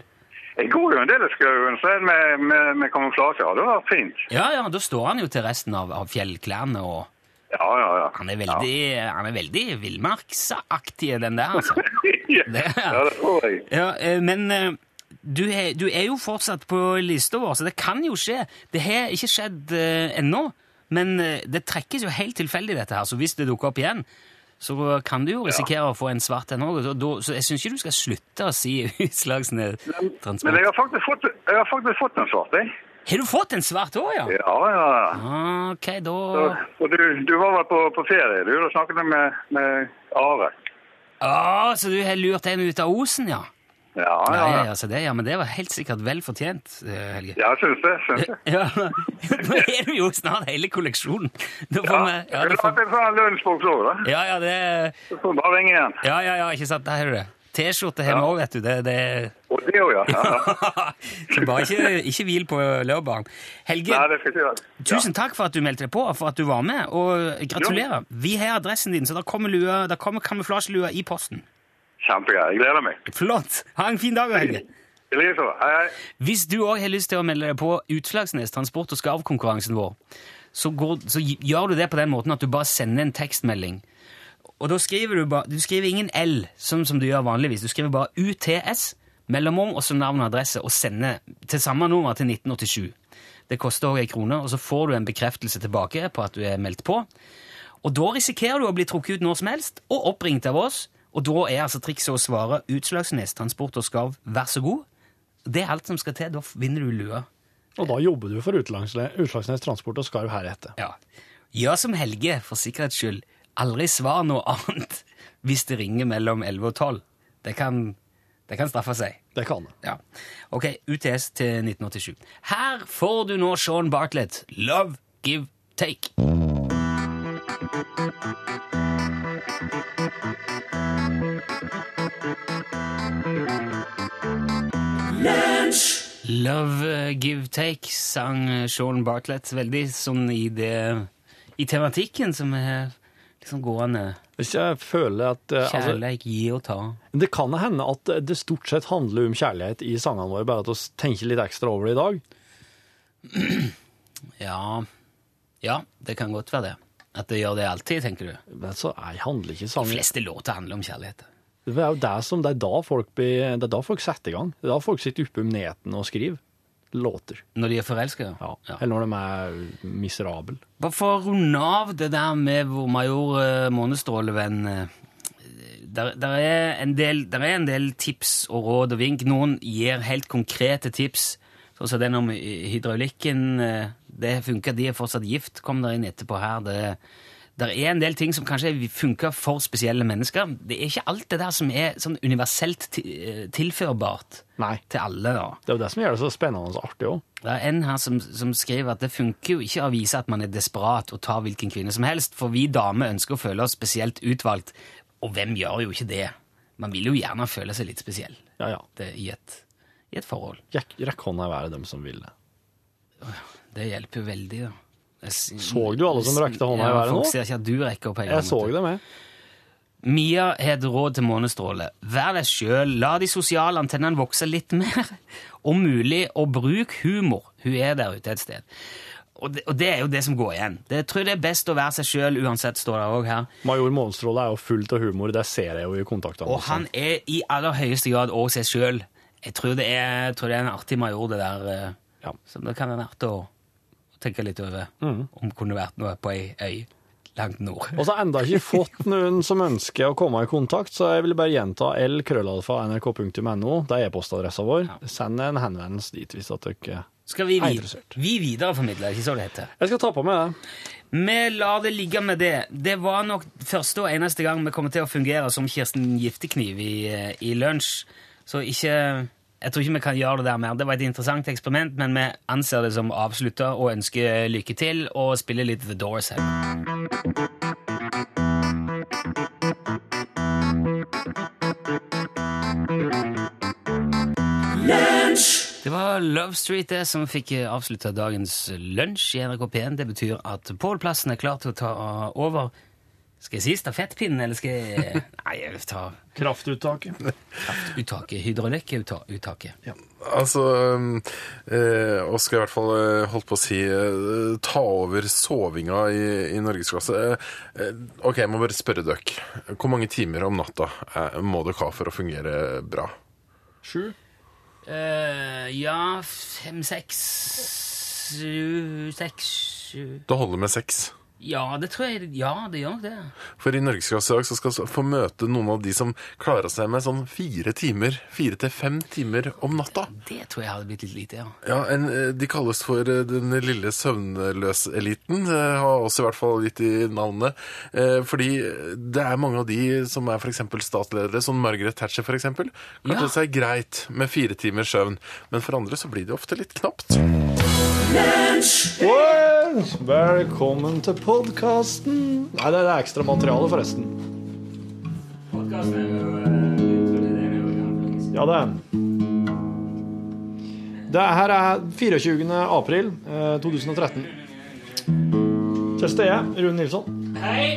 [SPEAKER 7] Jeg går jo en del i skauen, så er med, med, med kamuflasje. Ja, det var vært fint.
[SPEAKER 3] Ja, ja, da står han jo til resten av, av fjellklærne, og
[SPEAKER 7] Ja, ja, ja.
[SPEAKER 3] han er veldig, han er veldig villmarksaktig, den der, altså. [laughs]
[SPEAKER 7] ja.
[SPEAKER 3] Det-
[SPEAKER 7] ja, det tror jeg.
[SPEAKER 3] Ja, eh, men eh, du, he, du er jo fortsatt på lista vår, så det kan jo skje. Det har ikke skjedd eh, ennå, men eh, det trekkes jo helt tilfeldig, dette her. Så hvis det dukker opp igjen, så kan du jo risikere å få en svart en òg. Så jeg syns ikke du skal slutte å si [laughs] Utslagsnes
[SPEAKER 7] Men jeg har faktisk fått, har faktisk fått en svart, jeg.
[SPEAKER 3] Har du fått en svart òg, ja?
[SPEAKER 7] Ja, ja.
[SPEAKER 3] Ok, da
[SPEAKER 7] Så, og du, du var vel på, på ferie, du? Da snakket med, med Are.
[SPEAKER 3] ah, Så du har lurt en ut av osen, ja?
[SPEAKER 7] Ja,
[SPEAKER 3] Ja,
[SPEAKER 7] ja.
[SPEAKER 3] ja, det, ja, men det var helt sikkert vel fortjent, eh, Helge.
[SPEAKER 7] Ja, jeg syns det. skjønner det. [laughs]
[SPEAKER 3] Ja, [laughs] Nå er du jo snart hele kolleksjonen. Da får
[SPEAKER 7] Ja,
[SPEAKER 3] vi ja,
[SPEAKER 7] jeg
[SPEAKER 3] da får,
[SPEAKER 7] en sånn lunsjboks òg, da.
[SPEAKER 3] ja, ja, det
[SPEAKER 7] Så får bare ringe igjen.
[SPEAKER 3] Ja, ja, ja, ikke sant. Der har du det. T-skjorte har vi òg, vet du. Det, det
[SPEAKER 7] Og Det òg, ja. [laughs]
[SPEAKER 3] Så bare ikke, ikke hvil på laurbæren. Helge,
[SPEAKER 7] Nei, det skal jeg ikke gjøre.
[SPEAKER 3] tusen takk for at du meldte deg på, og for at du var med, og gratulerer. Vi har adressen din, så der kommer, lua, der kommer kamuflasjelua i posten.
[SPEAKER 7] Kjempegøy. Jeg gleder meg.
[SPEAKER 3] Flott! Ha en fin dag, Helge.
[SPEAKER 7] Hei, hei.
[SPEAKER 3] Hvis du òg har lyst til å melde deg på Utslagsnes transport- og skarvkonkurransen vår, så, går, så gjør du det på den måten at du bare sender en tekstmelding. Og da skriver du bare Du skriver ingen L, sånn som du gjør vanligvis. Du skriver bare UTS, mellomrom og så navn og adresse, og sender til samme nummer til 1987. Det koster òg ei krone, og så får du en bekreftelse tilbake på at du er meldt på. Og da risikerer du å bli trukket ut når som helst, og oppringt av oss. Og da er altså trikset å svare Utslagsnes transport og skarv, vær så god. Det er alt som skal til. Da vinner du lua.
[SPEAKER 4] Og da jobber du for Utslagsnes Transport og Skarv heretter.
[SPEAKER 3] Ja. Gjør som Helge, for sikkerhets skyld. Aldri svar noe annet [laughs] hvis det ringer mellom 11 og 12. Det kan, det kan straffe seg.
[SPEAKER 4] Det kan det.
[SPEAKER 3] Ja. Ok, UTS til 1987. Her får du nå Sean Bartlett. Love, give, take. Love, eh, give, take, sang eh, Sean Bartlett. Veldig sånn i det I tematikken som er liksom gående.
[SPEAKER 4] Jeg føler at altså,
[SPEAKER 3] Kjærleik, gi og ta.
[SPEAKER 4] Det kan hende at det stort sett handler om kjærlighet i sangene våre, bare at vi tenker litt ekstra over det i dag. [clears throat]
[SPEAKER 3] Ja, ja, det kan godt være det. At det gjør det alltid, tenker du.
[SPEAKER 4] Men så handler ikke
[SPEAKER 3] De fleste låter handler om kjærlighet.
[SPEAKER 4] Det er jo det som, det er da folk, blir, det er da folk setter i gang. Det er da folk sitter oppe om neten og skriver låter.
[SPEAKER 3] Når de er forelska.
[SPEAKER 4] Ja. Eller når de er miserable.
[SPEAKER 3] Bare for å runde av det der med hvor major eh, Månestrålevenn eh, der, der, er en del, der er en del tips og råd og vink. Noen gir helt konkrete tips. Sånn som den om hydraulikken. eh, Det funker, de er fortsatt gift, kom dere inn etterpå her. Det, der er en del ting som kanskje funker for spesielle mennesker. Det er ikke alt det der som er sånn universelt eh, tilførbart
[SPEAKER 4] Nei.
[SPEAKER 3] til alle. da.
[SPEAKER 4] Det er jo det som gjør det så spennende og artig òg.
[SPEAKER 3] Det er en her som, som skriver at det funker jo ikke å vise at man er desperat og tar hvilken kvinne som helst, for vi damer ønsker å føle oss spesielt utvalgt, og hvem gjør jo ikke det? Man vil jo gjerne føle seg litt spesiell
[SPEAKER 4] Ja, ja.
[SPEAKER 3] det, i, et, i et forhold.
[SPEAKER 4] Rekk, rekk hånda i været, dem som vil det.
[SPEAKER 3] Det hjelper jo veldig, da.
[SPEAKER 4] Så du alle som rekte hånda i været nå?
[SPEAKER 3] Folk ser ikke at du rekker opp
[SPEAKER 4] Jeg så det med.
[SPEAKER 3] Mia har et råd til Månestråle. Vær deg sjøl, la de sosiale antennene vokse litt mer. [laughs] Om mulig, og bruk humor. Hun er der ute et sted. Og det, og det er jo det som går igjen. Det, jeg tror det er best å være seg sjøl uansett, står det òg her.
[SPEAKER 4] Major Månestråle er jo fullt av humor, det ser jeg jo i kontaktene.
[SPEAKER 3] Og han er i aller høyeste grad òg seg sjøl. Jeg jeg tror det er en artig major, det der. eh,
[SPEAKER 4] Ja.
[SPEAKER 3] Som det kan være verdt å tenke litt over. Om det kunne vært noe på ei øy langt nord.
[SPEAKER 4] Og så har jeg enda ikke fått [laughs] noen som ønsker å komme i kontakt, så jeg vil bare gjenta lkrøllalfa.nrk.no. Det er e-postadressa vår. Send en henvendelse dit hvis at dere
[SPEAKER 3] Skal vi, vid vi videreformidler, ikke så det heter?
[SPEAKER 4] Jeg skal ta på meg det.
[SPEAKER 3] Vi lar det ligge med det. Det var nok første og eneste gang vi kommer til å fungere som Kirsten Giftekniv i, eh, i lunsj. Så ikke Jeg tror ikke vi kan gjøre det der mer. Det var et interessant eksperiment, men vi anser det som avslutta og ønsker lykke til og spiller litt The Doors her. Det var Love Street det som fikk avslutta dagens lunsj i NRK P1. Det betyr at Pål Plassen er klar til å ta over. Skal jeg si stafettpinnen, eller skal jeg [laughs] Nei, jeg vil ta
[SPEAKER 4] Kraftuttaket.
[SPEAKER 3] Kraftuttaket. Hydraulikkuttaket.
[SPEAKER 2] Altså eh, Oskar i hvert fall eh, holdt på å si eh, ta over sovinga i, i norgesklasse. Eh, eh, ok, jeg må bare spørre dere. Hvor mange timer om natta eh, må dere ha for å fungere bra?
[SPEAKER 4] Sju.
[SPEAKER 3] Eh, ja, fem, seks Sju, seks, sju
[SPEAKER 2] Det holder med seks.
[SPEAKER 3] Ja, det tror jeg Ja, det gjør nok det.
[SPEAKER 2] For i norgesklasse i dag så skal vi få møte noen av de som klarer seg med sånn fire timer, fire til fem timer om natta.
[SPEAKER 3] Det tror jeg hadde blitt litt lite, ja.
[SPEAKER 2] Ja, en, eh, De kalles for eh, den lille søvnløseliten, eh, har også i hvert fall gitt i navnet. Eh, Fordi det er mange av de som er f.eks. statsledere, som Margaret Thatcher f.eks. Klarte
[SPEAKER 3] Ja.
[SPEAKER 2] seg greit med fire timers søvn, men for andre så blir det ofte litt knapt.
[SPEAKER 4] Velkommen til podkasten. Nei, det er ekstra materiale, forresten. Ja, det er den. Det her er 24. april eh, 2013. Til stede Rune Nilsson.
[SPEAKER 3] Hei!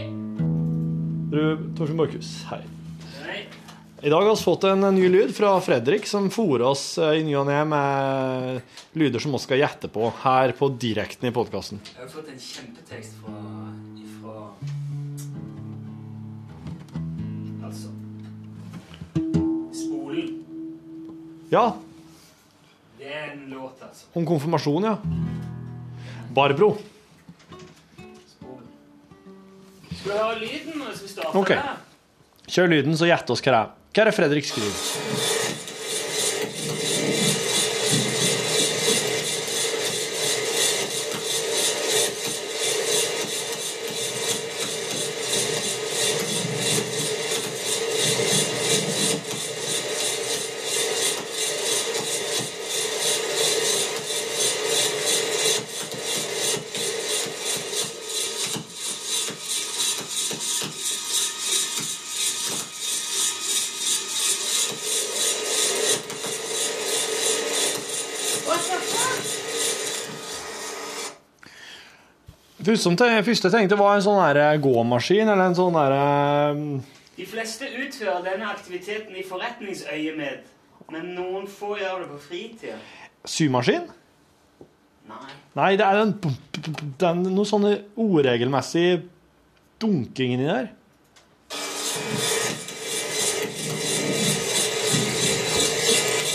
[SPEAKER 4] Rune Torfinn Borchhus. Hei. I dag har vi fått en ny lyd fra Fredrik, som fôrer oss eh, i ny og ne med lyder som vi skal gjette på her på direkten i podkasten.
[SPEAKER 3] Jeg har fått en kjempetekst fra, Altså Spolen.
[SPEAKER 4] Ja,
[SPEAKER 3] Det er en låt, altså.
[SPEAKER 4] om konfirmasjon, ja. Barbro.
[SPEAKER 3] Spolen. Skal du høre lyden hvis vi starter?
[SPEAKER 4] Ok. Kjør lyden, så gjett oss hva det er. Hva er det Fredrik skriver? Som te- første jeg tenkte var en sånn eh, gåmaskin, eller en sånn her eh,
[SPEAKER 3] De fleste utfører denne aktiviteten i forretningsøyemed, men noen få gjør det på fritida.
[SPEAKER 4] symaskin.
[SPEAKER 3] Nei.
[SPEAKER 4] Nei, det er den, den noe sånn uregelmessig dunking inni der.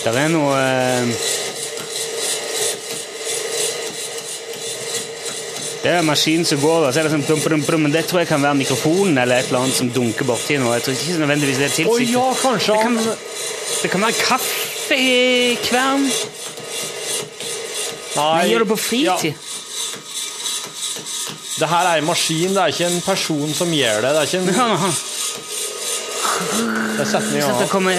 [SPEAKER 3] Det er noe Det er en maskin som går, og så er det sånn brum, brum, brum, men det tror jeg kan være mikrofonen eller et eller annet som dunker borti noe. Jeg tror ikke nødvendigvis det er tilsiktet.
[SPEAKER 4] ja, kanskje
[SPEAKER 3] Det kan, det kan være kaffekvern.
[SPEAKER 4] Nei,
[SPEAKER 3] Men gjør det på
[SPEAKER 4] ja.
[SPEAKER 3] fritid.
[SPEAKER 4] Det her er en maskin, det er ikke en person som gjør det. Det er ikke en
[SPEAKER 3] Ja,
[SPEAKER 4] Det setter den i
[SPEAKER 3] så, det
[SPEAKER 4] gang.
[SPEAKER 3] kommer,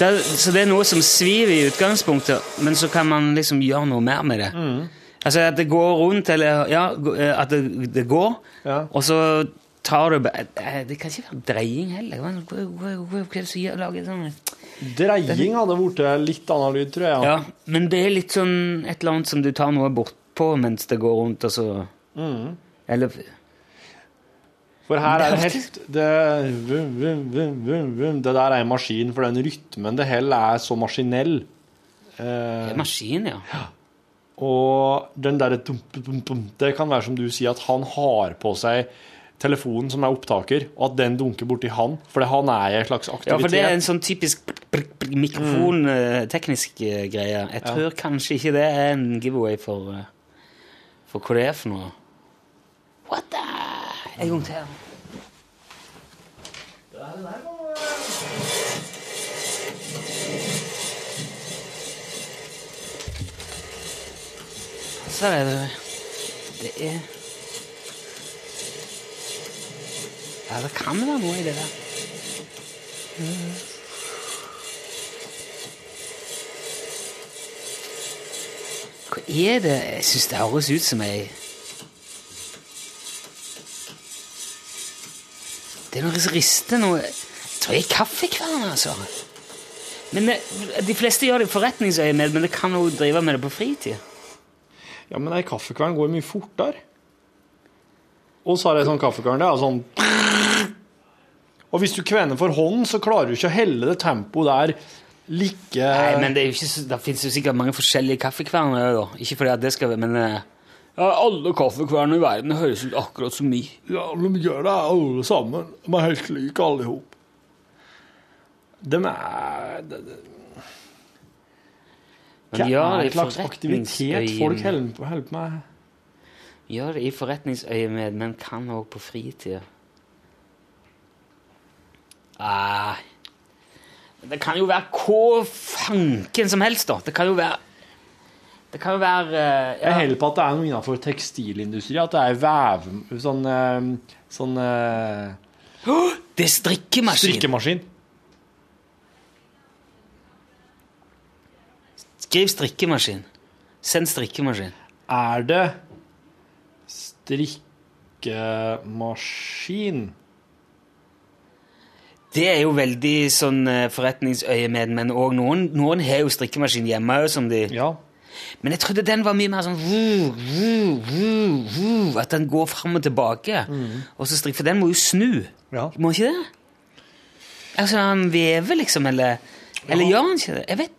[SPEAKER 3] er, så det er noe som svir i utgangspunktet, men så kan man liksom gjøre noe mer med det.
[SPEAKER 4] Mm.
[SPEAKER 3] Altså at det går rundt, eller ja, eh, at det, det går,
[SPEAKER 4] Ja.
[SPEAKER 3] og så tar du eh, Det kan ikke være dreying heller. Hva er det som gjør- lager sånn
[SPEAKER 4] Dreying hadde blitt litt annen lyd, tror jeg.
[SPEAKER 3] Ja, men det er litt sånn et eller annet som du tar noe bortpå mens det går rundt, og så
[SPEAKER 4] Mm.
[SPEAKER 3] Eller
[SPEAKER 4] For her er det [laughs] helt det, vum, vum, vum. det der er en maskin, for den rytmen det holder, er så maskinell. Eh,
[SPEAKER 3] det er maskin, ja. ja.
[SPEAKER 4] Og den derre dum, dum, dum, Det kan være som du sier, at han har på seg telefonen som er opptaker, og at den dunker borti han. For han er i en slags aktivitet.
[SPEAKER 3] Ja, for det er en sånn typisk mikrofonteknisk greie. Jeg tror kanskje ikke det er en giveaway for, eh, for hva det er for noe. What the En gang til. Så er det Det er Ja, det kan være noe i det der. Hva er det? Jeg syns det høres ut som ei Det er noe som rister noe Jeg tror jeg er kaffekvern, altså. Men det, De fleste gjør det i forretningsøyemed, men det kan jo drive med det på fritid.
[SPEAKER 4] Ja, men ei kaffekvern går mye fortere. Og så har jeg sånn kaffekvern, det er sånn Og hvis du kvener for hånden, så klarer du ikke å helle det tempoet der like
[SPEAKER 3] Nei, men det, er jo ikke, så- det finnes jo sikkert mange forskjellige kaffekverner. Da. Ikke fordi at det skal være, men eh, ja, Alle kaffekverner i verden høres ut akkurat som mi.
[SPEAKER 4] Ja, de gjør det alle sammen. De er helt like alle i hop. De er det, det,
[SPEAKER 3] Men
[SPEAKER 4] Hva er
[SPEAKER 3] det
[SPEAKER 4] slags aktivitet folk holder på- med?
[SPEAKER 3] Gjør det i forretningsøyemed, men kan òg på fritida. Ah. Det kan jo være hva fanken som helst, da. Det kan jo være Det kan jo være eh,
[SPEAKER 4] Jeg holder på at det er noe innenfor tekstilindustri. At det er vev... Sånn, uh, sånn uh,
[SPEAKER 3] Det er strikkemaskin.
[SPEAKER 4] strikkemaskin.
[SPEAKER 3] Skriv strikkemaskin. Send strikkemaskin.
[SPEAKER 4] Er det strikkemaskin?
[SPEAKER 3] Det er jo veldig sånn eh, forretningsøyemed, men òg noen, noen har jo strikkemaskin hjemme òg, som de
[SPEAKER 4] Ja.
[SPEAKER 3] Men jeg trodde den var mye mer sånn vu, vu, vu, At den går fram og tilbake. Og så strikk, For den må jo snu.
[SPEAKER 4] Ja.
[SPEAKER 3] Må ikke det? Altså, han vever, liksom, eller Eller gjør han ikke det? Jeg vet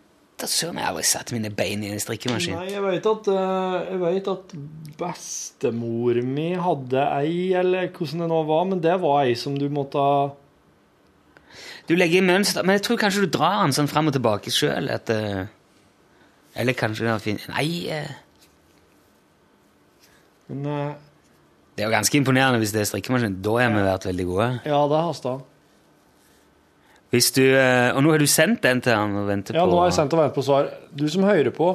[SPEAKER 3] da søren, jeg har aldri satt mine bein i en strikkemaskin.
[SPEAKER 4] Nei, jeg vet at, eh, jeg vet at bestemor mi hadde ei, eller hvordan det nå var, men det var ei som du måtte
[SPEAKER 3] Du legger i mønster, men jeg tror kanskje du drar den sånn fram og tilbake sjøl. Eller kanskje det finner Nei, eh,
[SPEAKER 4] Men eh,
[SPEAKER 3] det er jo ganske imponerende hvis det er strikkemaskin. Da har vi vært veldig gode.
[SPEAKER 4] ja, det hasta.
[SPEAKER 3] Hvis du, eh, og nå har du sendt den til han og venter
[SPEAKER 4] Ja,
[SPEAKER 3] på
[SPEAKER 4] nå har jeg sendt og venter på svar. Du som hører på,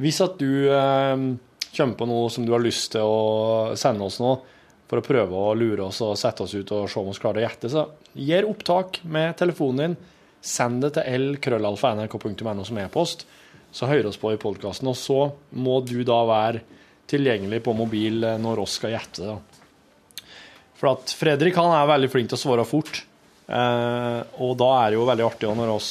[SPEAKER 4] hvis at du eh, kommer på noe som du har lyst til å sende oss nå, for å prøve å lure oss og sette oss ut og se om vi klarer å gjette, så gjør opptak med telefonen din. Send det til lkrøllalfa.nrk.no som e-post, så hører oss på i podkasten. Og så må du da være tilgjengelig på mobil eh, når oss skal gjette da. For at Fredrik han er veldig flink til å svare fort, og da er det jo veldig artig når oss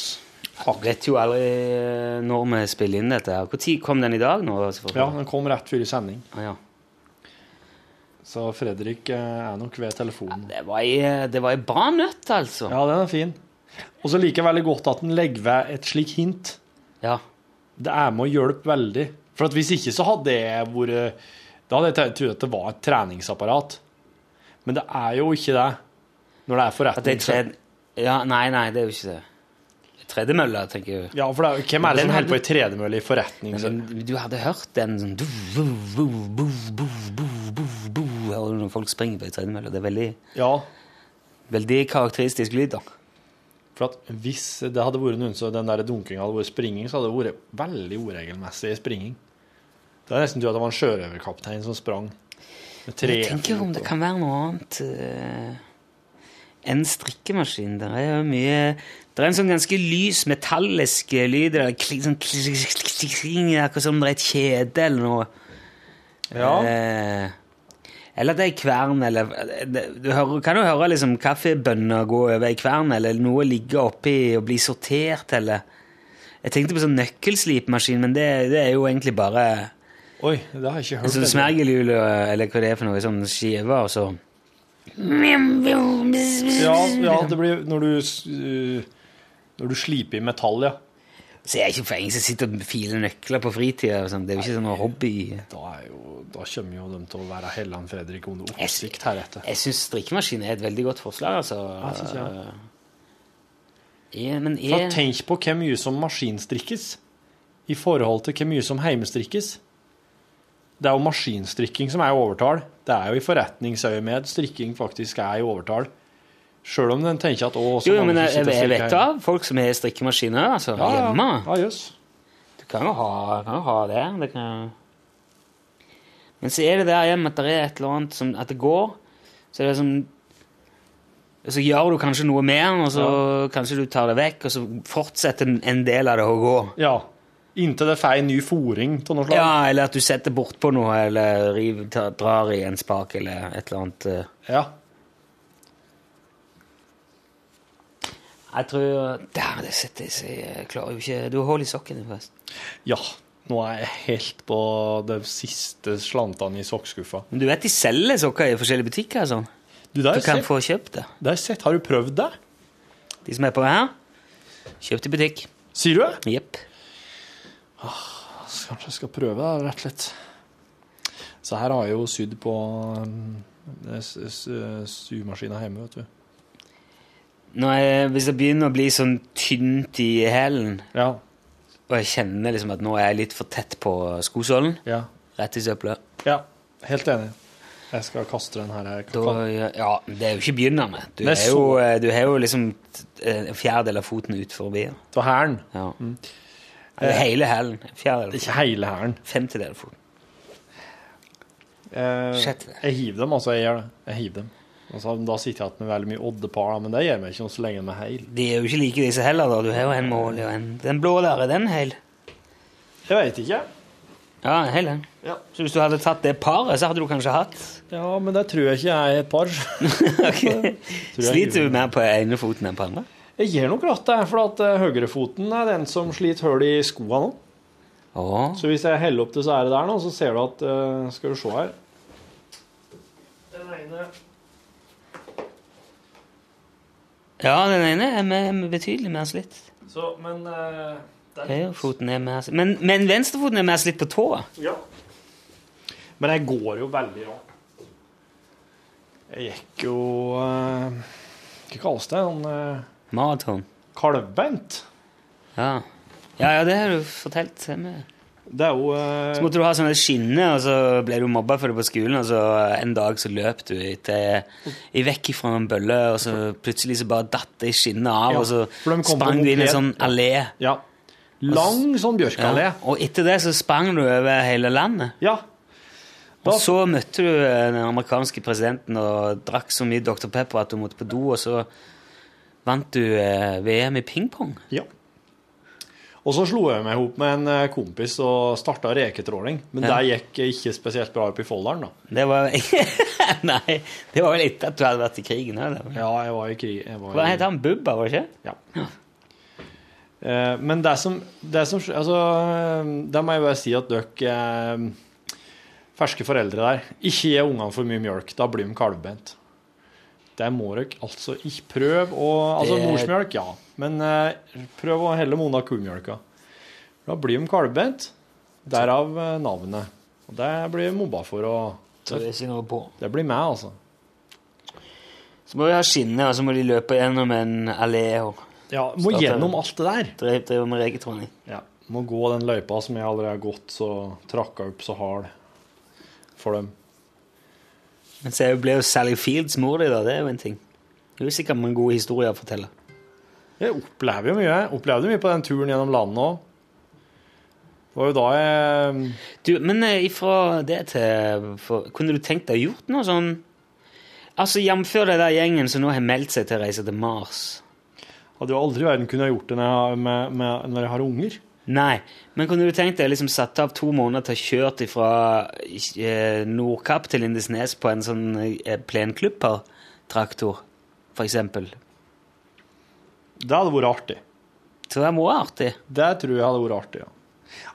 [SPEAKER 3] Jeg vet jo aldri eh, når vi spiller inn dette. her. Når kom den i dag? nå?
[SPEAKER 4] Ja, den kom rett før i sending.
[SPEAKER 3] Ah, ja.
[SPEAKER 4] Så Fredrik eh, er nok ved telefonen.
[SPEAKER 3] Det var ei det var ei bra nøtt, altså.
[SPEAKER 4] Ja, den er fin. Og så liker jeg veldig godt at den legger ved et slikt hint.
[SPEAKER 3] Ja.
[SPEAKER 4] Det er med å hjelpe veldig. For at hvis ikke så hadde jeg vært Da hadde jeg trodd at det var et treningsapparat. Men det er jo ikke det når det er forretning.
[SPEAKER 3] Ja, nei, nei, det er jo ikke det. Tredemølle, tenker jeg.
[SPEAKER 4] Ja, for det er, hvem er det
[SPEAKER 3] Den
[SPEAKER 4] som holder på i tredemølle i forretning?
[SPEAKER 3] Men du hadde hørt den sånn du, du når folk springer på ei tredemølle? Det er veldig,
[SPEAKER 4] Ja,
[SPEAKER 3] veldig karakteristisk lyd, da.
[SPEAKER 4] for at hvis det hadde vært noen så den der dunkinga hadde vært springing, så hadde det vært veldig uregelmessig springing. Det er nesten til at det var en sjørøverkaptein som sprang. Med tre
[SPEAKER 3] Jeg tenker om det kan være noe annet enn strikkemaskin. Det er jo mye Det er en sånn ganske lys, metallisk lyd. Sånn Akkurat som det er et kjede eller noe.
[SPEAKER 4] Ja.
[SPEAKER 3] Eh, eller at det er ei kvern, eller Du hører, kan jo høre liksom kaffebønner gå over ei kvern, eller noe ligge oppi og bli sortert, eller Jeg tenkte på sånn nøkkelslipmaskin, men det, det er jo egentlig bare
[SPEAKER 4] Oi, det har jeg ikke
[SPEAKER 3] en
[SPEAKER 4] hørt.
[SPEAKER 3] sånn smergelhjul, eller hva det er for noe, sånn skive, og så
[SPEAKER 4] Ja, ja, det blir når du, uh, når du sliper i metall, ja.
[SPEAKER 3] Så jeg er ikke for en som sitter og filer nøkler på fritida. sånn. Det er jo ikke sånn hobby.
[SPEAKER 4] Da, jo, da kommer jo de til å være Helland Fredrik under
[SPEAKER 3] Jeg,
[SPEAKER 4] oppsikt heretter.
[SPEAKER 3] jeg syns strikkemaskin er et veldig godt forslag, altså.
[SPEAKER 4] Ja, synes jeg.
[SPEAKER 3] Ja, men
[SPEAKER 4] For
[SPEAKER 3] er,
[SPEAKER 4] tenk på hvor mye som maskinstrikkes i forhold til hvor mye som heimestrikkes. Det er jo maskinstrikking som er i overtall. Det er jo i forretningsøyemed strikking faktisk er i overtall. Sjøl om den tenker at å, så
[SPEAKER 3] jo, men
[SPEAKER 4] som
[SPEAKER 3] jeg, jeg vet da folk som har strikkemaskiner altså,
[SPEAKER 4] Ja, ja.
[SPEAKER 3] hjemme.
[SPEAKER 4] Ja, jøss.
[SPEAKER 3] Du kan jo ha, kan ha det. det kan... Men så er det der hjemme at det er et eller annet som At det går. Så er det sånn Så gjør du kanskje noe med den, og så kanskje du tar det vekk, og så fortsetter en- en del av det å gå.
[SPEAKER 4] Ja. Inntil det får en ny fòring av noe slag.
[SPEAKER 3] Ja, eller at du setter bortpå noe, eller riv, tar, drar i en spak, eller et eller annet. eh.
[SPEAKER 4] Ja.
[SPEAKER 3] Jeg tror Der, det setter seg Jeg klarer jo ikke Du har hull i sokken, forresten.
[SPEAKER 4] ja. Nå er jeg helt på de siste slantene i sokkskuffa.
[SPEAKER 3] Men du vet de selger sokker i forskjellige butikker? Sånn.
[SPEAKER 4] Du,
[SPEAKER 3] Du kan få kjøpt det.
[SPEAKER 4] Det har jeg sett. Har du prøvd det?
[SPEAKER 3] De som er på her, kjøpt i butikk.
[SPEAKER 4] Sier du det?
[SPEAKER 3] Jepp.
[SPEAKER 4] Så Kanskje jeg skal prøve da, rett og slett. Så her har jeg jo sydd på um, symaskina hjemme, vet du.
[SPEAKER 3] Når jeg, hvis det begynner å bli sånn tynt i hælen,
[SPEAKER 4] Ja.
[SPEAKER 3] og jeg kjenner liksom at nå er jeg litt for tett på skosålen,
[SPEAKER 4] Ja.
[SPEAKER 3] rett i søpla
[SPEAKER 4] ja. Helt enig. Jeg skal kaste den her.
[SPEAKER 3] da, Ja, det er jo ikke begynner med. Du,
[SPEAKER 4] er
[SPEAKER 3] jo, eh, har jo liksom en fjerdedel av foten ut forbi.
[SPEAKER 4] Ta hælen.
[SPEAKER 3] Ja. Eller hele hælen.
[SPEAKER 4] Ikke hele hælen.
[SPEAKER 3] Femtedel av foten.
[SPEAKER 4] Eh, jeg hiver dem, altså. Jeg gjør det. Jeg hiver dem. Altså, da sitter jeg igjen med veldig mye oddepar, men det gjør meg ikke noe så lenge de er heil.
[SPEAKER 3] De er jo ikke like disse heller, da. Du har jo en mål og en Den blå der, er den hel?
[SPEAKER 4] Jeg veit ikke.
[SPEAKER 3] Ja, en hel den.
[SPEAKER 4] Ja.
[SPEAKER 3] Så hvis du hadde tatt det paret, så hadde du kanskje hatt
[SPEAKER 4] Ja, men det tror jeg ikke jeg er et par. [laughs] [laughs] okay.
[SPEAKER 3] Sliter du mer på ene foten enn på andre?
[SPEAKER 4] Jeg gir nok ratt, det, for at eh, høyrefoten er den som sliter hull i skoene nå.
[SPEAKER 3] Ja.
[SPEAKER 4] Så hvis jeg heller opp det, så er det der nå, så ser du at eh, Skal du se her. Den ene
[SPEAKER 3] Ja, den ene er med, med betydelig mer slitt.
[SPEAKER 4] Så, men uh,
[SPEAKER 3] Høyrefoten er mer slitt. Men, men venstrefoten er mer slitt på tåa.
[SPEAKER 4] Ja. Men jeg går jo veldig rart. Jeg gikk jo uh, Hva kalles det? Sånn eh,
[SPEAKER 3] Maraton.
[SPEAKER 4] kalvbeint.
[SPEAKER 3] Ja. ja, ja, det har du fortalt.
[SPEAKER 4] Det er jo uh...
[SPEAKER 3] Så måtte du ha sånne skinner, og så ble du mobba for det på skolen, og så en dag så løp du etter, i vekk fra en bølle, og så plutselig så bare datt det skinnet av,
[SPEAKER 4] Ja,
[SPEAKER 3] og så sprang du inn i en sånn allé.
[SPEAKER 4] Ja. Lang sånn bjørkeallé.
[SPEAKER 3] Ja. Og etter det så sprang du over hele landet.
[SPEAKER 4] Ja.
[SPEAKER 3] Og så møtte du eh, den amerikanske presidenten og drakk så mye Dr. Pepper at du måtte på do, og så vant du eh, VM i pingpong.
[SPEAKER 4] ja. Og så slo jeg meg ihop med en eh, kompis og starta reketråling. Men
[SPEAKER 3] Ja.
[SPEAKER 4] det gikk ikke spesielt bra oppe i Folldalen, da.
[SPEAKER 3] Det var [laughs] Nei, det var vel etter at du hadde vært i krigen. Eller?
[SPEAKER 4] Ja, jeg var i krig. Var
[SPEAKER 3] Hva
[SPEAKER 4] i-
[SPEAKER 3] het han? Bubba, var det ikke?
[SPEAKER 4] Ja. Eh, Men det som, det som Altså, da må jeg bare si at dere ferske foreldre der, ikke gi ungene for mye mjølk. Da blir de kalvbent. Det må dere altså ikke prøve å Altså
[SPEAKER 3] Det-
[SPEAKER 4] morsmjølk, ja, men eh, prøv å helle mona kumjølka. Da blir de kalvbent. Derav eh, navnet. Og det blir mobba for,
[SPEAKER 3] å det
[SPEAKER 4] det blir meg, altså.
[SPEAKER 3] Så må de ha skinnet, og så må de løpe gjennom en allé og
[SPEAKER 4] Ja, må
[SPEAKER 3] Starte
[SPEAKER 4] gjennom alt det der.
[SPEAKER 3] drive, drive med regetroning.
[SPEAKER 4] Ja, må gå den løypa som jeg allerede har gått, så trakka opp så hard for dem.
[SPEAKER 3] Men så ble jo Sally Fields mor di, da. Det er jo en ting. Det er jo sikkert mange gode historier å fortelle.
[SPEAKER 4] Jeg opplever jo mye. Jeg opplevde mye på den turen gjennom landet òg. Det var jo da jeg
[SPEAKER 3] Du, men eh, ifra det til for, Kunne du tenkt deg gjort noe sånn Altså, Jf. den der gjengen som nå har meldt seg til å reise til Mars.
[SPEAKER 4] hadde jo aldri i verden kunnet gjort det når jeg, har- med, med, når jeg har unger.
[SPEAKER 3] Nei, men kunne du tenkt deg liksom satt av to måneder til å kjøre fra eh, Nordkapp til Lindesnes på en sånn eh, plenklippertraktor, eksempel?
[SPEAKER 4] Det hadde vært artig.
[SPEAKER 3] Så det må være artig.
[SPEAKER 4] Det tror jeg hadde vært artig, ja.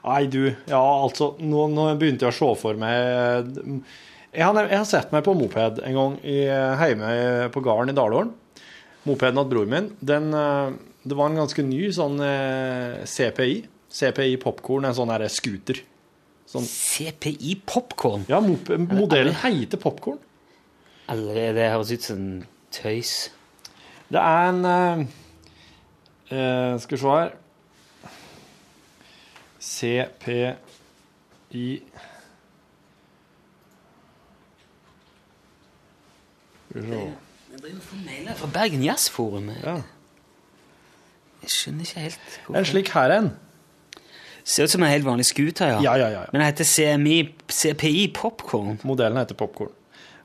[SPEAKER 4] Nei, du, ja, altså, nå, nå begynte jeg å se for meg jeg har, jeg har sett meg på moped en gang i, hjemme på gården i Dalålen. Mopeden til broren min, den, eh, det var en ganske ny sånn eh, CPI. CPI Popcorn, en sånn her scooter. Sånn,
[SPEAKER 3] CPI Popcorn.
[SPEAKER 4] ja, modellen heter Popcorn.
[SPEAKER 3] er det høres ut som tøys.
[SPEAKER 4] Det er en uh, Skal vi se her CPI Skal vi se
[SPEAKER 3] Jeg driver fra Bergen Jazzforum.
[SPEAKER 4] Ja.
[SPEAKER 3] Jeg skjønner ikke helt
[SPEAKER 4] En slik her en.
[SPEAKER 3] Ser ut som en helt vanlig scooter, ja.
[SPEAKER 4] Ja, ja, ja.
[SPEAKER 3] Men den heter CMI, CPI Popcorn.
[SPEAKER 4] Modellen heter Popcorn.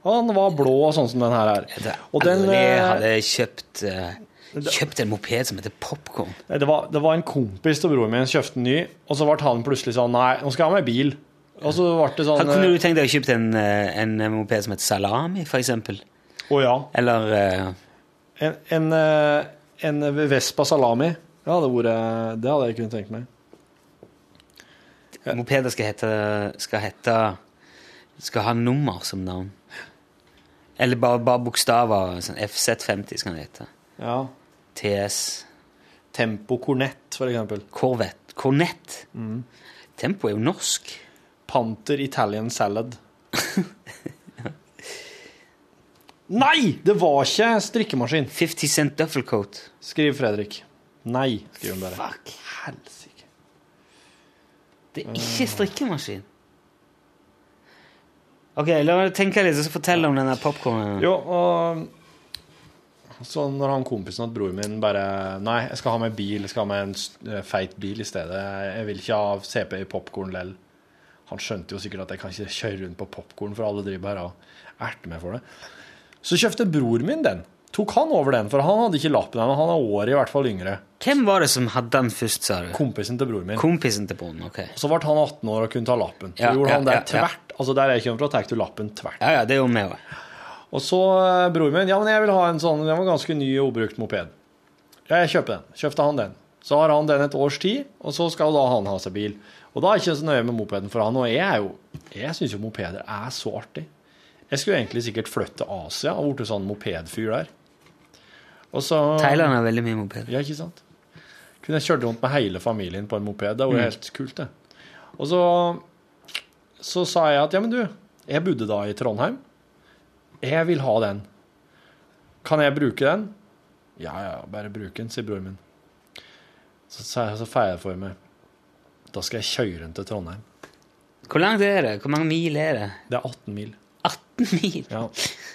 [SPEAKER 4] Og den var blå og sånn som den her er.
[SPEAKER 3] Jeg
[SPEAKER 4] Og den eh,
[SPEAKER 3] hadde kjøpt, eh, kjøpt en moped som heter Popcorn.
[SPEAKER 4] det, var, det var en kompis til broren min som kjøpte en ny, og så ble han plutselig sånn Nei, nå skal jeg ha meg bil. Og så ble det sånn
[SPEAKER 3] Kunne
[SPEAKER 4] eh,
[SPEAKER 3] du tenkt deg å kjøpe en, en moped som heter Salami, for eksempel?
[SPEAKER 4] Å ja.
[SPEAKER 3] Eller uh...
[SPEAKER 4] En, en, en Vespa Salami. Ja, det, hadde det hadde jeg kunnet tenkt meg.
[SPEAKER 3] Mopeder skal hete, skal hete Skal ha nummer som navn. Eller bare, bare bokstaver. Sånn FZ50 skal den hete.
[SPEAKER 4] Ja.
[SPEAKER 3] TS.
[SPEAKER 4] Tempo Cornett, for eksempel.
[SPEAKER 3] Corvette. Cornett.
[SPEAKER 4] Mm.
[SPEAKER 3] Tempo er jo norsk.
[SPEAKER 4] Panter Italian Salad. [laughs] Nei! Det var ikke strikkemaskin.
[SPEAKER 3] 50 Cent Duffelcoat.
[SPEAKER 4] Skriv Fredrik. Nei, skriver hun bare.
[SPEAKER 3] Fuck.
[SPEAKER 4] Helsike.
[SPEAKER 3] Det er ikke strikkemaskin. Ok, la meg tenke litt, og så fortelle om denne popcornen.
[SPEAKER 4] Jo, og så når han kompisen at broren min bare Nei, jeg skal ha meg bil, jeg skal ha meg en eh, feit bil i stedet. Jeg vil ikke ha CP i popkorn lell. Han skjønte jo sikkert at jeg kan ikke kjøre rundt på popkorn, for alle driver bare og erter meg for det. Så kjøpte bror min den. Tok han over den, for han hadde ikke lappen ennå. Han er året i hvert fall yngre.
[SPEAKER 3] Hvem var det som hadde den først, sa du?
[SPEAKER 4] Kompisen til bror min.
[SPEAKER 3] Kompisen til broren, ok.
[SPEAKER 4] Så ble han 18 år og kunne ta lappen. Så
[SPEAKER 3] Ja,
[SPEAKER 4] gjorde
[SPEAKER 3] ja,
[SPEAKER 4] han det
[SPEAKER 3] ja,
[SPEAKER 4] tvert. Altså Der jeg kommer fra, tar du lappen tvert.
[SPEAKER 3] Ja, ja, det gjorde vi òg.
[SPEAKER 4] Og så broren bror min Ja, men jeg vil ha en sånn Den var ganske ny og ubrukt moped. Ja, jeg kjøper den. Kjøpte han den. Så har han den et års tid, og så skal da han ha seg bil. Og da er jeg ikke så nøye med mopeden for han, og jeg er jo Jeg syns jo mopeder er så artig. Jeg skulle egentlig sikkert flytte til Asia og blitt sånn mopedfyr der. Så
[SPEAKER 3] Thailand har veldig mye moped.
[SPEAKER 4] Ja, ikke sant? Kunne jeg kjørt rundt med hele familien på en moped. Det var jo helt kult, det. Og så, så sa jeg at ja, men du, jeg bodde da i Trondheim. Jeg vil ha den. Kan jeg bruke den? Ja, ja, bare bruk den, sier broren min. Så, så feier jeg for meg. Da skal jeg kjøre den til Trondheim.
[SPEAKER 3] Hvor langt er det? Hvor mange mil er det?
[SPEAKER 4] Det er 18 mil.
[SPEAKER 3] 18 mil
[SPEAKER 4] Ja,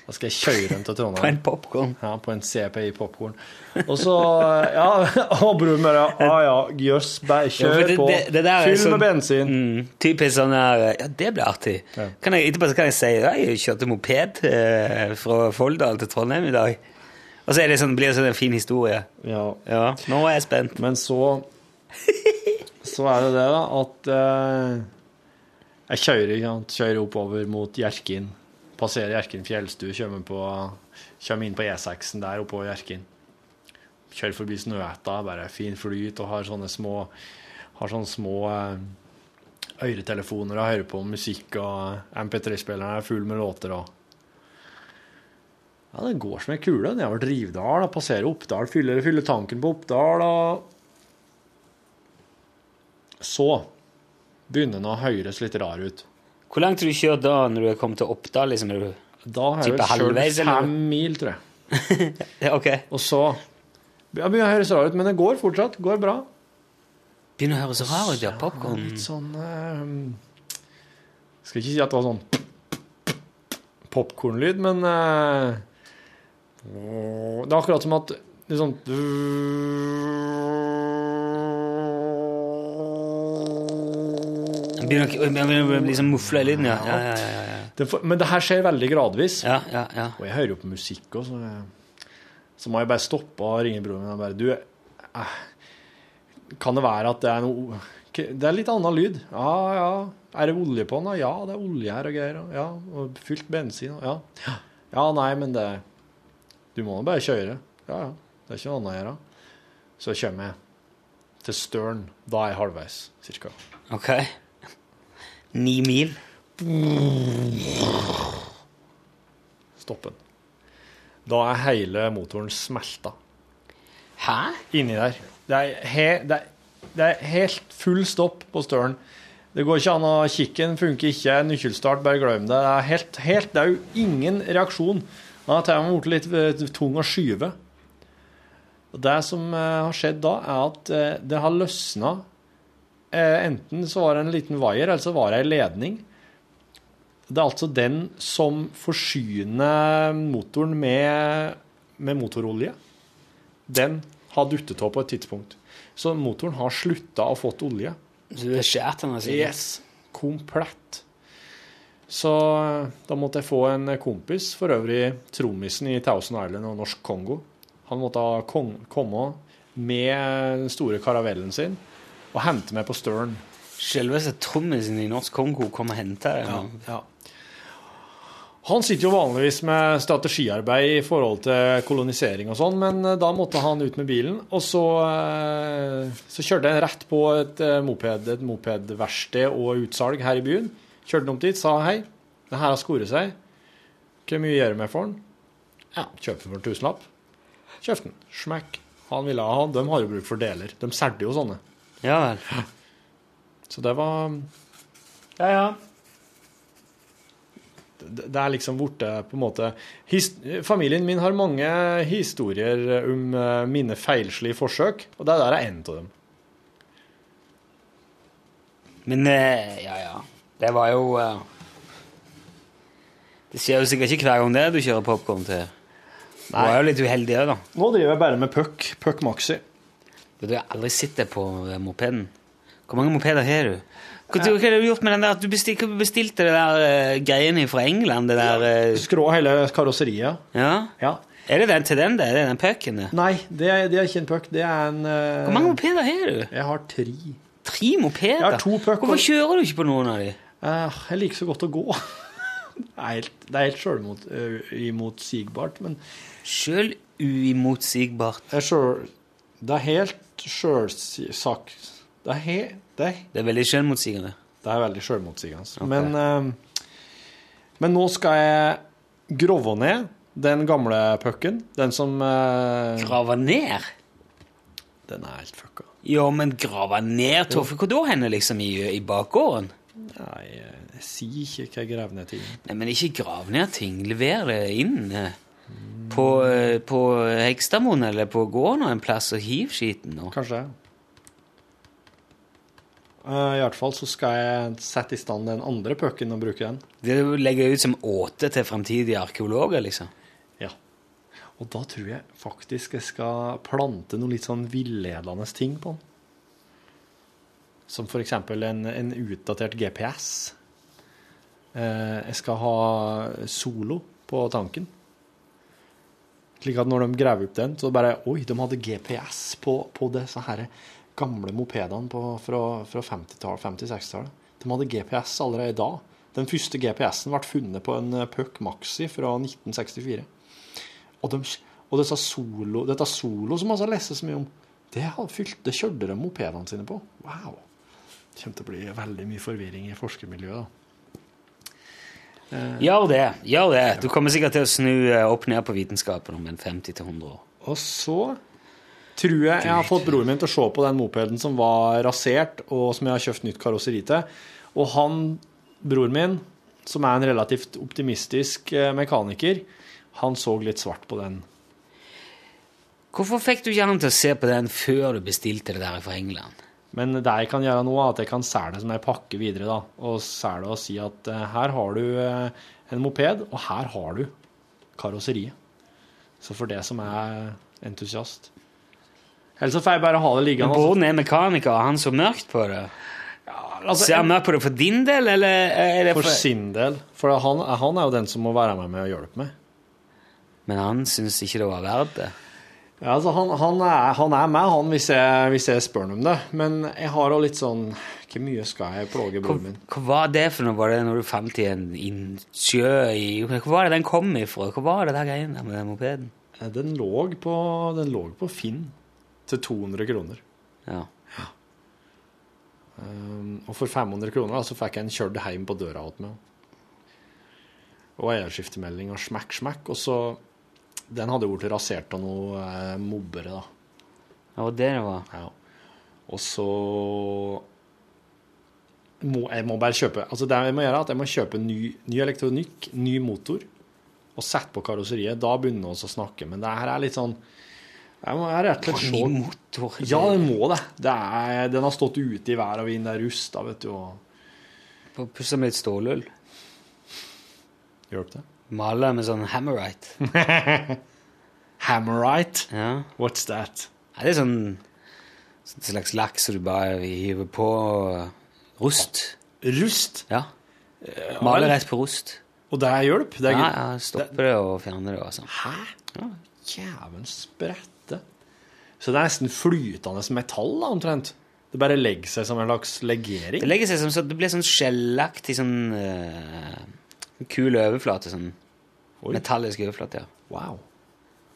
[SPEAKER 4] Da skal jeg kjøre den til Trondheim.
[SPEAKER 3] på en popkorn.
[SPEAKER 4] Ja, på en CPI popkorn. Og så Ja, [laughs] og broren bare Ja, ja, jøss, bare
[SPEAKER 3] Ja,
[SPEAKER 4] kjør
[SPEAKER 3] det-
[SPEAKER 4] på.
[SPEAKER 3] det- det er
[SPEAKER 4] Fyll
[SPEAKER 3] sånn-
[SPEAKER 4] med bensin.
[SPEAKER 3] Mm, typisk sånn der Ja, det blir artig.
[SPEAKER 4] Ja.
[SPEAKER 3] Kan jeg, etterpå så kan jeg si ja, jeg kjørte moped eh, fra Folldal til Trondheim i dag. Og så er det sånn, blir det sånn en fin historie.
[SPEAKER 4] Ja.
[SPEAKER 3] Ja, nå er jeg spent.
[SPEAKER 4] Men så Så er det det, da, at eh, jeg kjører, kjører oppover mot Hjerkinn. Passerer Hjerkinn fjellstue, kommer, på, kommer inn på E6-en der oppover Hjerkinn. Kjører forbi Snøhetta, bare fin flyt, og har sånne små, har sånne små eh, øretelefoner og hører på musikk, og MP3-spilleren er full med låter. og ja, det går som ei kule nedover da, Passerer Oppdal, fyller, fyller tanken på Oppdal. og Så begynner den å høres litt rar ut.
[SPEAKER 3] Hvor langt har du kjørt da når du er kommet til Oppdal? Liksom, er du...
[SPEAKER 4] Da har jeg kjørt fem mil, tror jeg. [laughs]
[SPEAKER 3] ok.
[SPEAKER 4] Og så ja, begynner å høres rar ut, men det går fortsatt. Går bra.
[SPEAKER 3] Begynner å høres rar ut, ja. Popkorn.
[SPEAKER 4] Litt sånn uh, Skal ikke si at det var sånn popkornlyd, men uh, Det er akkurat som at det er sånn
[SPEAKER 3] Begynner å liksom mufle i lyden, ja. Ja, ja, ja,
[SPEAKER 4] det, for, Men det her skjer veldig gradvis.
[SPEAKER 3] ja, ja, ja.
[SPEAKER 4] Og jeg hører jo på musikk òg, så, så må jeg bare stoppe og ringe broren min og bare Du, eh, kan det være at det er noe Det er litt annen lyd. Ja, ja. Er det olje på den? da? Ja, det er olje her og greier. Ja, og fylt bensin. Ja. ja, nei, men det Du må nå bare kjøre. Ja, ja. Det er ikke noe annet å gjøre. Så kommer jeg til Støren. Da er jeg halvveis, cirka.
[SPEAKER 3] Ok. Ni mil.
[SPEAKER 4] Stopp den. Da er hele motoren smelta.
[SPEAKER 3] Hæ?
[SPEAKER 4] inni der. Det er, he, det, er, det er helt full stopp på stølen. Det går ikke an å Kikken funker ikke, nøkkelstart, bare glem det. Det er, helt, helt, det er jo ingen reaksjon. Den har til og med blitt litt eh, tung å skyve. Og Det som eh, har skjedd da, er at eh, det har løsna. Eh, enten så var det en liten vaier, eller så var det ei ledning. Det er altså den som forsyner motoren med, med motorolje den har duttet av på et tidspunkt. Så motoren har slutta å fått olje.
[SPEAKER 3] Så du er skjært han Altså.
[SPEAKER 4] Yes, komplett. Så eh, da måtte jeg få en kompis, for øvrig trommisen i Thousand Island og Norsk Kongo. Han måtte ha komme med den store karavellen sin og hente meg på Støren.
[SPEAKER 3] Selveste trommisen i Norsk Kongo kom og henta deg.
[SPEAKER 4] Ja. Han sitter jo vanligvis med strategiarbeid i forhold til kolonisering og sånn, men eh, da måtte han ut med bilen. Og så, eh, så kjørte jeg rett på et, eh, moped, et mopedverksted og utsalg her i byen. Kjørte han opp dit, sa hei, det her har skoret seg. Hvor mye gjør du med for den? Ja, kjøp den for en tusenlapp. Kjøpte den. Smekk. Han ville ha han. De har jo bruk for deler. De selger jo sånne.
[SPEAKER 3] Ja vel.
[SPEAKER 4] Så det var
[SPEAKER 3] Ja, ja.
[SPEAKER 4] det det er liksom borte på en måte his, Familien min har mange historier om eh, mine feilslige forsøk, og det der er en av dem.
[SPEAKER 3] Men eh, ja, ja. Det var jo eh, Det skjer jo sikkert ikke hver gang det du kjører popkorn til. Du var jo litt uheldig òg, da.
[SPEAKER 4] Nå driver jeg bare med puck, puck maxi.
[SPEAKER 3] Du har aldri sett det på eh, mopeden. Hvor mange mopeder har du? Hva, hva har du gjort med den der du bestilte, bestilte det der uh, greiene fra England? Det der Uh...
[SPEAKER 4] Skrå hele karosseriet.
[SPEAKER 3] Ja?
[SPEAKER 4] Ja.
[SPEAKER 3] Er det den til den, det? Er det den pucken?
[SPEAKER 4] Nei, det er, det er ikke en puck, det er en uh...
[SPEAKER 3] Hvor mange mopeder har du?
[SPEAKER 4] Jeg har tre.
[SPEAKER 3] Tre mopeder?
[SPEAKER 4] Jeg har to puck,
[SPEAKER 3] Hvorfor kjører du ikke på noen av dem?
[SPEAKER 4] Uh, jeg liker så godt å gå. [laughs] det er helt, det er helt sjølmotsigbart, men
[SPEAKER 3] Sjøl uimotsigbart.
[SPEAKER 4] jeg sjøl Det er helt sjølsagt det, det,
[SPEAKER 3] Det er veldig selvmotsigende.
[SPEAKER 4] det er veldig sjølmotsigende. Men, uh, men nå skal jeg grove ned den gamle pucken. Den som uh,
[SPEAKER 3] Grave ned?
[SPEAKER 4] Den er helt fucka.
[SPEAKER 3] Ja, men grave ned, Toffe? Hvor da henne, liksom? I, i bakgården?
[SPEAKER 4] Nei, jeg sier ikke hva jeg graver ned ting.
[SPEAKER 3] Nei, men ikke grav ned ting. Lever det inn eh, på, eh, på Hegstadmoen eller på gården en plass og hiv skiten nå.
[SPEAKER 4] Kanskje. Eh, I hvert fall så skal jeg sette i stand den andre pucken og bruke den.
[SPEAKER 3] Det legger ut som åte til framtidige arkeologer, liksom.
[SPEAKER 4] Ja. Og da tror jeg faktisk jeg skal plante noen litt sånn villedende ting på den. Som for eksempel en, en utdatert GPS. Eh, jeg skal ha solo på tanken. Slik at når de graver opp den, så bare Oi, de hadde GPS på, på disse her gamle mopedene på, fra, fra 50-tallet, 50-60-tallet. De hadde GPS allerede da. Den første GPS-en ble funnet på en eh, Puck Maxi fra 1964. Og, de, og dette, solo, dette solo som altså leses så mye om, det, fylt, det kjørte de mopedene sine på. Wow. Det kommer til å bli veldig mye forvirring i forskermiljøet. da.
[SPEAKER 3] Gjør det. gjør det. Du kommer sikkert til å snu eh, opp ned på vitenskapen om en 50-100 år.
[SPEAKER 4] Og så tror jeg jeg har fått broren min til å se på den mopeden som var rasert, og som jeg har kjøpt nytt karosseri til. Og han, broren min, som er en relativt optimistisk eh, mekaniker, han så litt svart på den.
[SPEAKER 3] Hvorfor fikk du ikke han til å se på den før du bestilte det der fra England?
[SPEAKER 4] Men det jeg kan gjøre nå, er at jeg kan selge det som ei pakke videre, da. Og selge og si at eh, her har du eh, en moped, og her har du karosseriet. Så for det som er entusiast. Ellers så får jeg bare ha det liggende. altså.
[SPEAKER 3] Broren er mekaniker, og han så mørkt på det.
[SPEAKER 4] Altså,
[SPEAKER 3] Ser han mørkt på det for din del, eller er
[SPEAKER 4] for sin del. For han, han er jo den som må være med meg og hjelpe meg.
[SPEAKER 3] Men han syns ikke det var verdt det.
[SPEAKER 4] Ja, altså han, han, er, han er med, han, hvis jeg, hvis jeg spør ham om det. Men jeg har òg litt sånn Hvor mye skal jeg plage
[SPEAKER 3] Hva,
[SPEAKER 4] broren min?
[SPEAKER 3] hva var det for noe? Var det når du fant i en innsjø i Hvor var det den kom ifra? Hva var det der greiene der med den mopeden?
[SPEAKER 4] Den lå på, den lå på Finn til 200 kroner.
[SPEAKER 3] Ja.
[SPEAKER 4] Um, og for 500 kroner da, så fikk jeg en kjørt hjem på døra hos meg. Og eierskiftemelding og smekk, smekk. Og så Den hadde blitt rasert av noen eh, mobbere, da.
[SPEAKER 3] Det var det det var.
[SPEAKER 4] Ja. Og så må, Jeg må bare kjøpe Altså det jeg må gjøre, er at jeg må kjøpe ny, ny elektronikk, ny motor, og sette på karosseriet. Da begynner vi å snakke. Men det her er litt sånn Jeg må er rett og slett se
[SPEAKER 3] motor.
[SPEAKER 4] Ja, den må det. det er, den har stått ute i vær og vind, det er rusta, vet du. og
[SPEAKER 3] På Pussa med litt stålull.
[SPEAKER 4] Hjelp det?
[SPEAKER 3] Male med sånn hammerite. [laughs]
[SPEAKER 4] Hammerite?
[SPEAKER 3] Ja.
[SPEAKER 4] What's that?
[SPEAKER 3] Ja, det er sånn sånn slags laks som du bare hiver på rust.
[SPEAKER 4] Rust?
[SPEAKER 3] Ja.
[SPEAKER 4] Maler
[SPEAKER 3] Male rett på rust.
[SPEAKER 4] Og det hjelp? Det er
[SPEAKER 3] Ja, ja, stopper det og fjerner det Også. sånn.
[SPEAKER 4] Hæ? Jævlen sprette. Så det er nesten flytende metall, da, omtrent? Det bare legger seg som en slags legering?
[SPEAKER 3] Det legger seg som så det blir sånn skjellaktig sånn uh, kul overflate. Sånn
[SPEAKER 4] Oi.
[SPEAKER 3] metallisk overflate, ja.
[SPEAKER 4] Wow.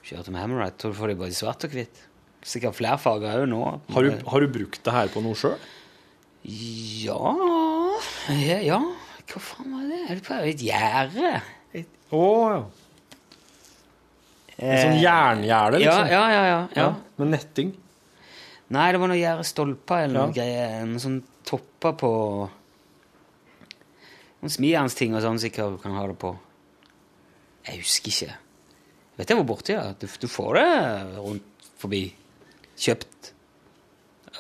[SPEAKER 3] Kjørte med Hammerite. Tror du får de både svart og hvitt. Sikkert flere farger òg nå.
[SPEAKER 4] Har du, har du brukt det her på noe sjøl?
[SPEAKER 3] Ja ja, ja. Hva faen var det? Er det på et gjerde?
[SPEAKER 4] Å ja. En sånn jerngjerde, liksom?
[SPEAKER 3] Eh, Ja, ja, ja. ja.
[SPEAKER 4] Med netting?
[SPEAKER 3] Nei, det var noen gjerdestolper eller noe greier. Noen sånn topper på Noen smijernsting og sånn sikkert du kan ha det på. Jeg husker ikke. Jeg vet jeg var borti, ja. Du, du får det rundt forbi. Kjøpt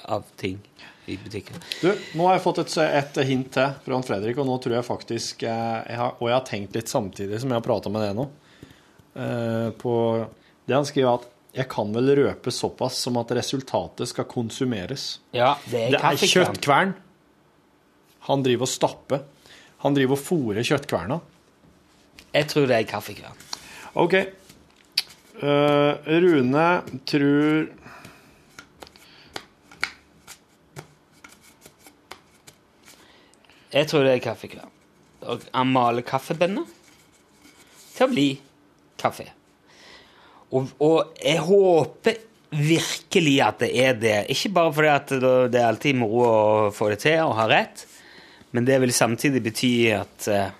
[SPEAKER 3] av ting i butikken.
[SPEAKER 4] Du, nå har jeg fått et, et hint til fra Fredrik, og nå tror jeg faktisk eh, jeg har, Og jeg har tenkt litt samtidig som jeg har prata med deg nå. eh, på det han skriver at jeg kan vel røpe såpass som at resultatet skal konsumeres.
[SPEAKER 3] Ja, det er,
[SPEAKER 4] Det er kjøttkvern. Han driver og stapper. Han driver og fôrer kjøttkverna.
[SPEAKER 3] Jeg tror det er kaffekvern.
[SPEAKER 4] OK. Uh, Rune tror
[SPEAKER 3] Jeg tror det er kaffekvern. Og han maler kaffebønner til å bli kaffe. Og, og jeg håper virkelig at det er det. Ikke bare fordi at det er alltid moro å få det til og ha rett, men det vil samtidig bety at eh,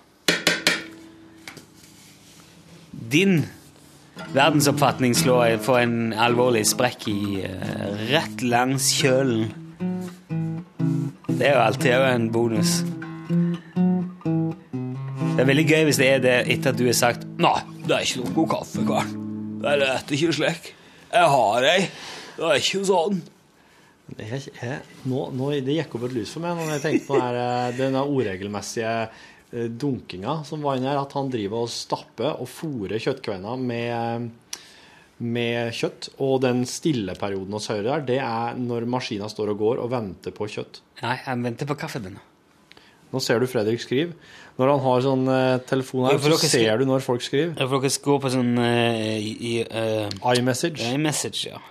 [SPEAKER 3] din verdensoppfatning slår for en alvorlig sprekk i eh, rett langs kjølen. Det er jo alltid en bonus. Det er veldig gøy hvis det er det etter at du har sagt Nei, det er ikke noe god kaffe, Karl. Det er rett ikke slik. Jeg har ei. Det er ikke sånn.
[SPEAKER 4] Ikke- jeg, nå, nå, det gikk opp et lys for meg når jeg tenkte på denne eh, dunkinga som var inni her. At han driver og stapper og fôrer kjøttkveina med, med kjøtt. Og den stilleperioden hos Høyre der, det er når maskina står og går og venter på kjøtt.
[SPEAKER 3] Nei, jeg venter på kaffebønner.
[SPEAKER 4] Nå ser du Fredrik skrive. Når han har sånn eh, telefon her, så ser du når folk skriver.
[SPEAKER 3] Ja, For dere går på sånn uh, i, i eh,
[SPEAKER 4] iMessage.
[SPEAKER 3] iMessage, ja.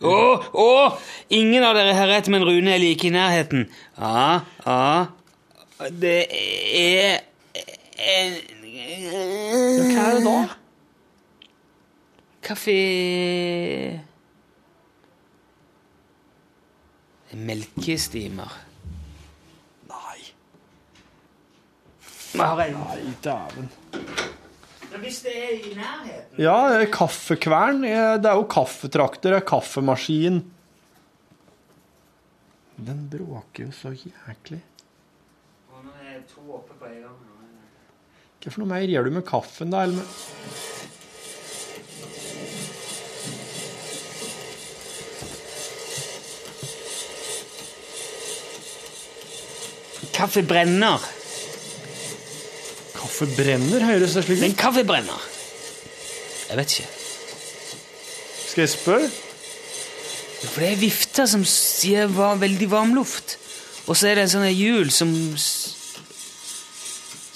[SPEAKER 3] Å, å! Ingen av dere har rett, men Rune er like i nærheten. Ja, ja Det er en
[SPEAKER 4] Hva er det da?
[SPEAKER 3] Kaffe Melkestimer.
[SPEAKER 4] Nei.
[SPEAKER 3] Nei,
[SPEAKER 4] Nei, dæven.
[SPEAKER 3] Hvis det er i nærheten
[SPEAKER 4] Ja, er kaffekvern. Det er jo kaffetrakter, det er kaffemaskin. Den bråker jo så jæklig.
[SPEAKER 3] To oppe på en gang.
[SPEAKER 4] Hva for noe mer gjør du med kaffen, da? Eller med
[SPEAKER 3] Kaffe brenner.
[SPEAKER 4] Kaffe brenner, høres det slik
[SPEAKER 3] Men
[SPEAKER 4] ut?
[SPEAKER 3] kaffe brenner. Jeg vet ikke.
[SPEAKER 4] Skal jeg spørre?
[SPEAKER 3] For det er vifter som sier var veldig varm luft. Og så er det en sånn hjul som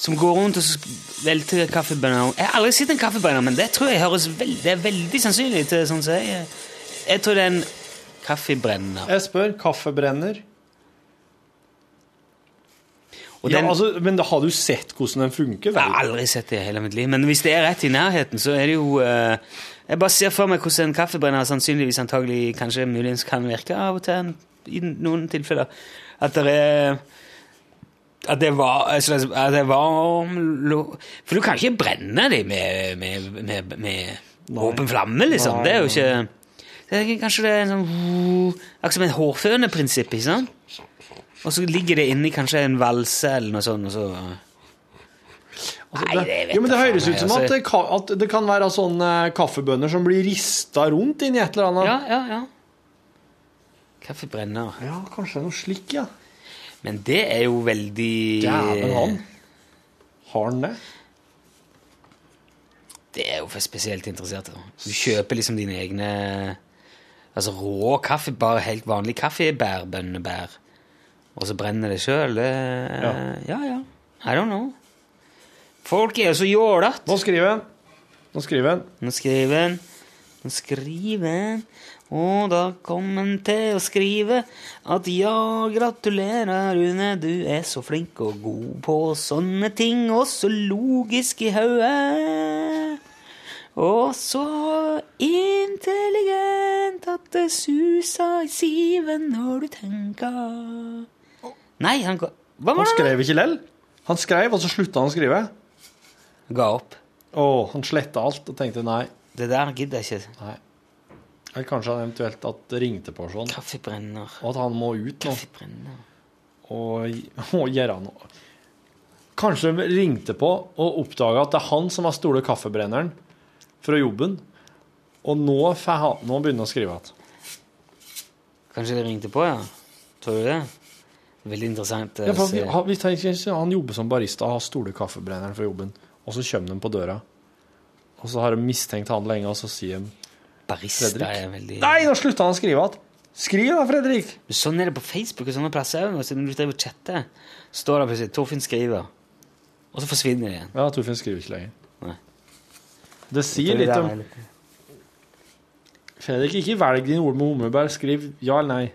[SPEAKER 3] som går rundt og velter kaffebønner. Jeg har aldri sett en kaffebrenner, men det tror jeg høres veld, det er veldig sannsynlig. til sånn som jeg, jeg tror det er en kaffebrenner.
[SPEAKER 4] Jeg spør. Kaffebrenner?
[SPEAKER 3] Og
[SPEAKER 4] Ja, altså, men da har du sett hvordan den funker? Vel?
[SPEAKER 3] jeg har aldri sett det i hele mitt liv. Men hvis det er rett i nærheten, så er det jo uh, Jeg bare ser for meg hvordan en kaffebrenner sannsynligvis antagelig kanskje muligens kan virke av og til i noen tilfeller. At det er at det var altså, at det var For du kan ikke brenne dem med, med, med, med åpen flamme, liksom.
[SPEAKER 4] Nei,
[SPEAKER 3] det er jo ikke det er, Kanskje det er sånn Akkurat som et hårføneprinsipp, ikke sant? Og så ligger det inni kanskje en valse eller noe sånt, og så
[SPEAKER 4] Altså,
[SPEAKER 3] Nei,
[SPEAKER 4] det,
[SPEAKER 3] vet
[SPEAKER 4] jo, men det høres ut som
[SPEAKER 3] altså.
[SPEAKER 4] at det, kan, at det kan være sånne kaffebønner som blir rista rundt inni et eller annet.
[SPEAKER 3] Ja, ja, ja. Kaffebrenner.
[SPEAKER 4] Ja, kanskje noe slik, ja.
[SPEAKER 3] Men det er jo veldig
[SPEAKER 4] Dæven han. Har han det?
[SPEAKER 3] Det er jo for spesielt interesserte. Du kjøper liksom dine egne Altså rå kaffe, bare helt vanlig kaffebær, bønnebær, og så brenner det sjøl. Ja. ja, ja. I don't know. Folk er jo så jålete.
[SPEAKER 4] Nå skriver han. Nå skriver han.
[SPEAKER 3] Nå skriver han. Nå skriver han. Og da kom han til å skrive at ja, gratulerer, Rune, du er så flink og god på sånne ting, og så logisk i hodet. Og så intelligent at det suser i siven når du tenker Nei, han Hva var det?
[SPEAKER 4] skrev ikke lell. Han skrev, og så slutta han å skrive.
[SPEAKER 3] Ga opp.
[SPEAKER 4] Å, han sletta alt og tenkte nei.
[SPEAKER 3] Det der gidder jeg ikke.
[SPEAKER 4] nei. Eller kanskje han eventuelt at det ringte på sånn,
[SPEAKER 3] Kaffebrenner.
[SPEAKER 4] og at han må ut nå
[SPEAKER 3] Kaffebrenner.
[SPEAKER 4] og, [laughs] og gjøre noe. Kanskje ringte på og oppdaga at det er han som har stole kaffebrenneren fra jobben, og nå, han, nå begynner han å skrive igjen.
[SPEAKER 3] Kanskje de ringte på, ja? Tror du det? Veldig interessant. eh,
[SPEAKER 4] Ja, for han- vi tenker ikke- han jobber som barista og har stole kaffebrenneren fra jobben, og så kommer de på døra. Og så har de mistenkt han lenge, og så sier de
[SPEAKER 3] Barista
[SPEAKER 4] Fredrik.
[SPEAKER 3] er veldig
[SPEAKER 4] Nei, nå slutta han å skrive igjen! Skriv da, Fredrik!
[SPEAKER 3] Sånn er det på Facebook og sånne plasser òg. Når du driver og chatter, står det plutselig 'Torfinn skriver', og så forsvinner det igjen.
[SPEAKER 4] Ja, Torfinn skriver ikke lenger.
[SPEAKER 3] Nei.
[SPEAKER 4] Det sier litt om Fredrik, ikke velg dine ord med humørbær. Skriv ja eller nei.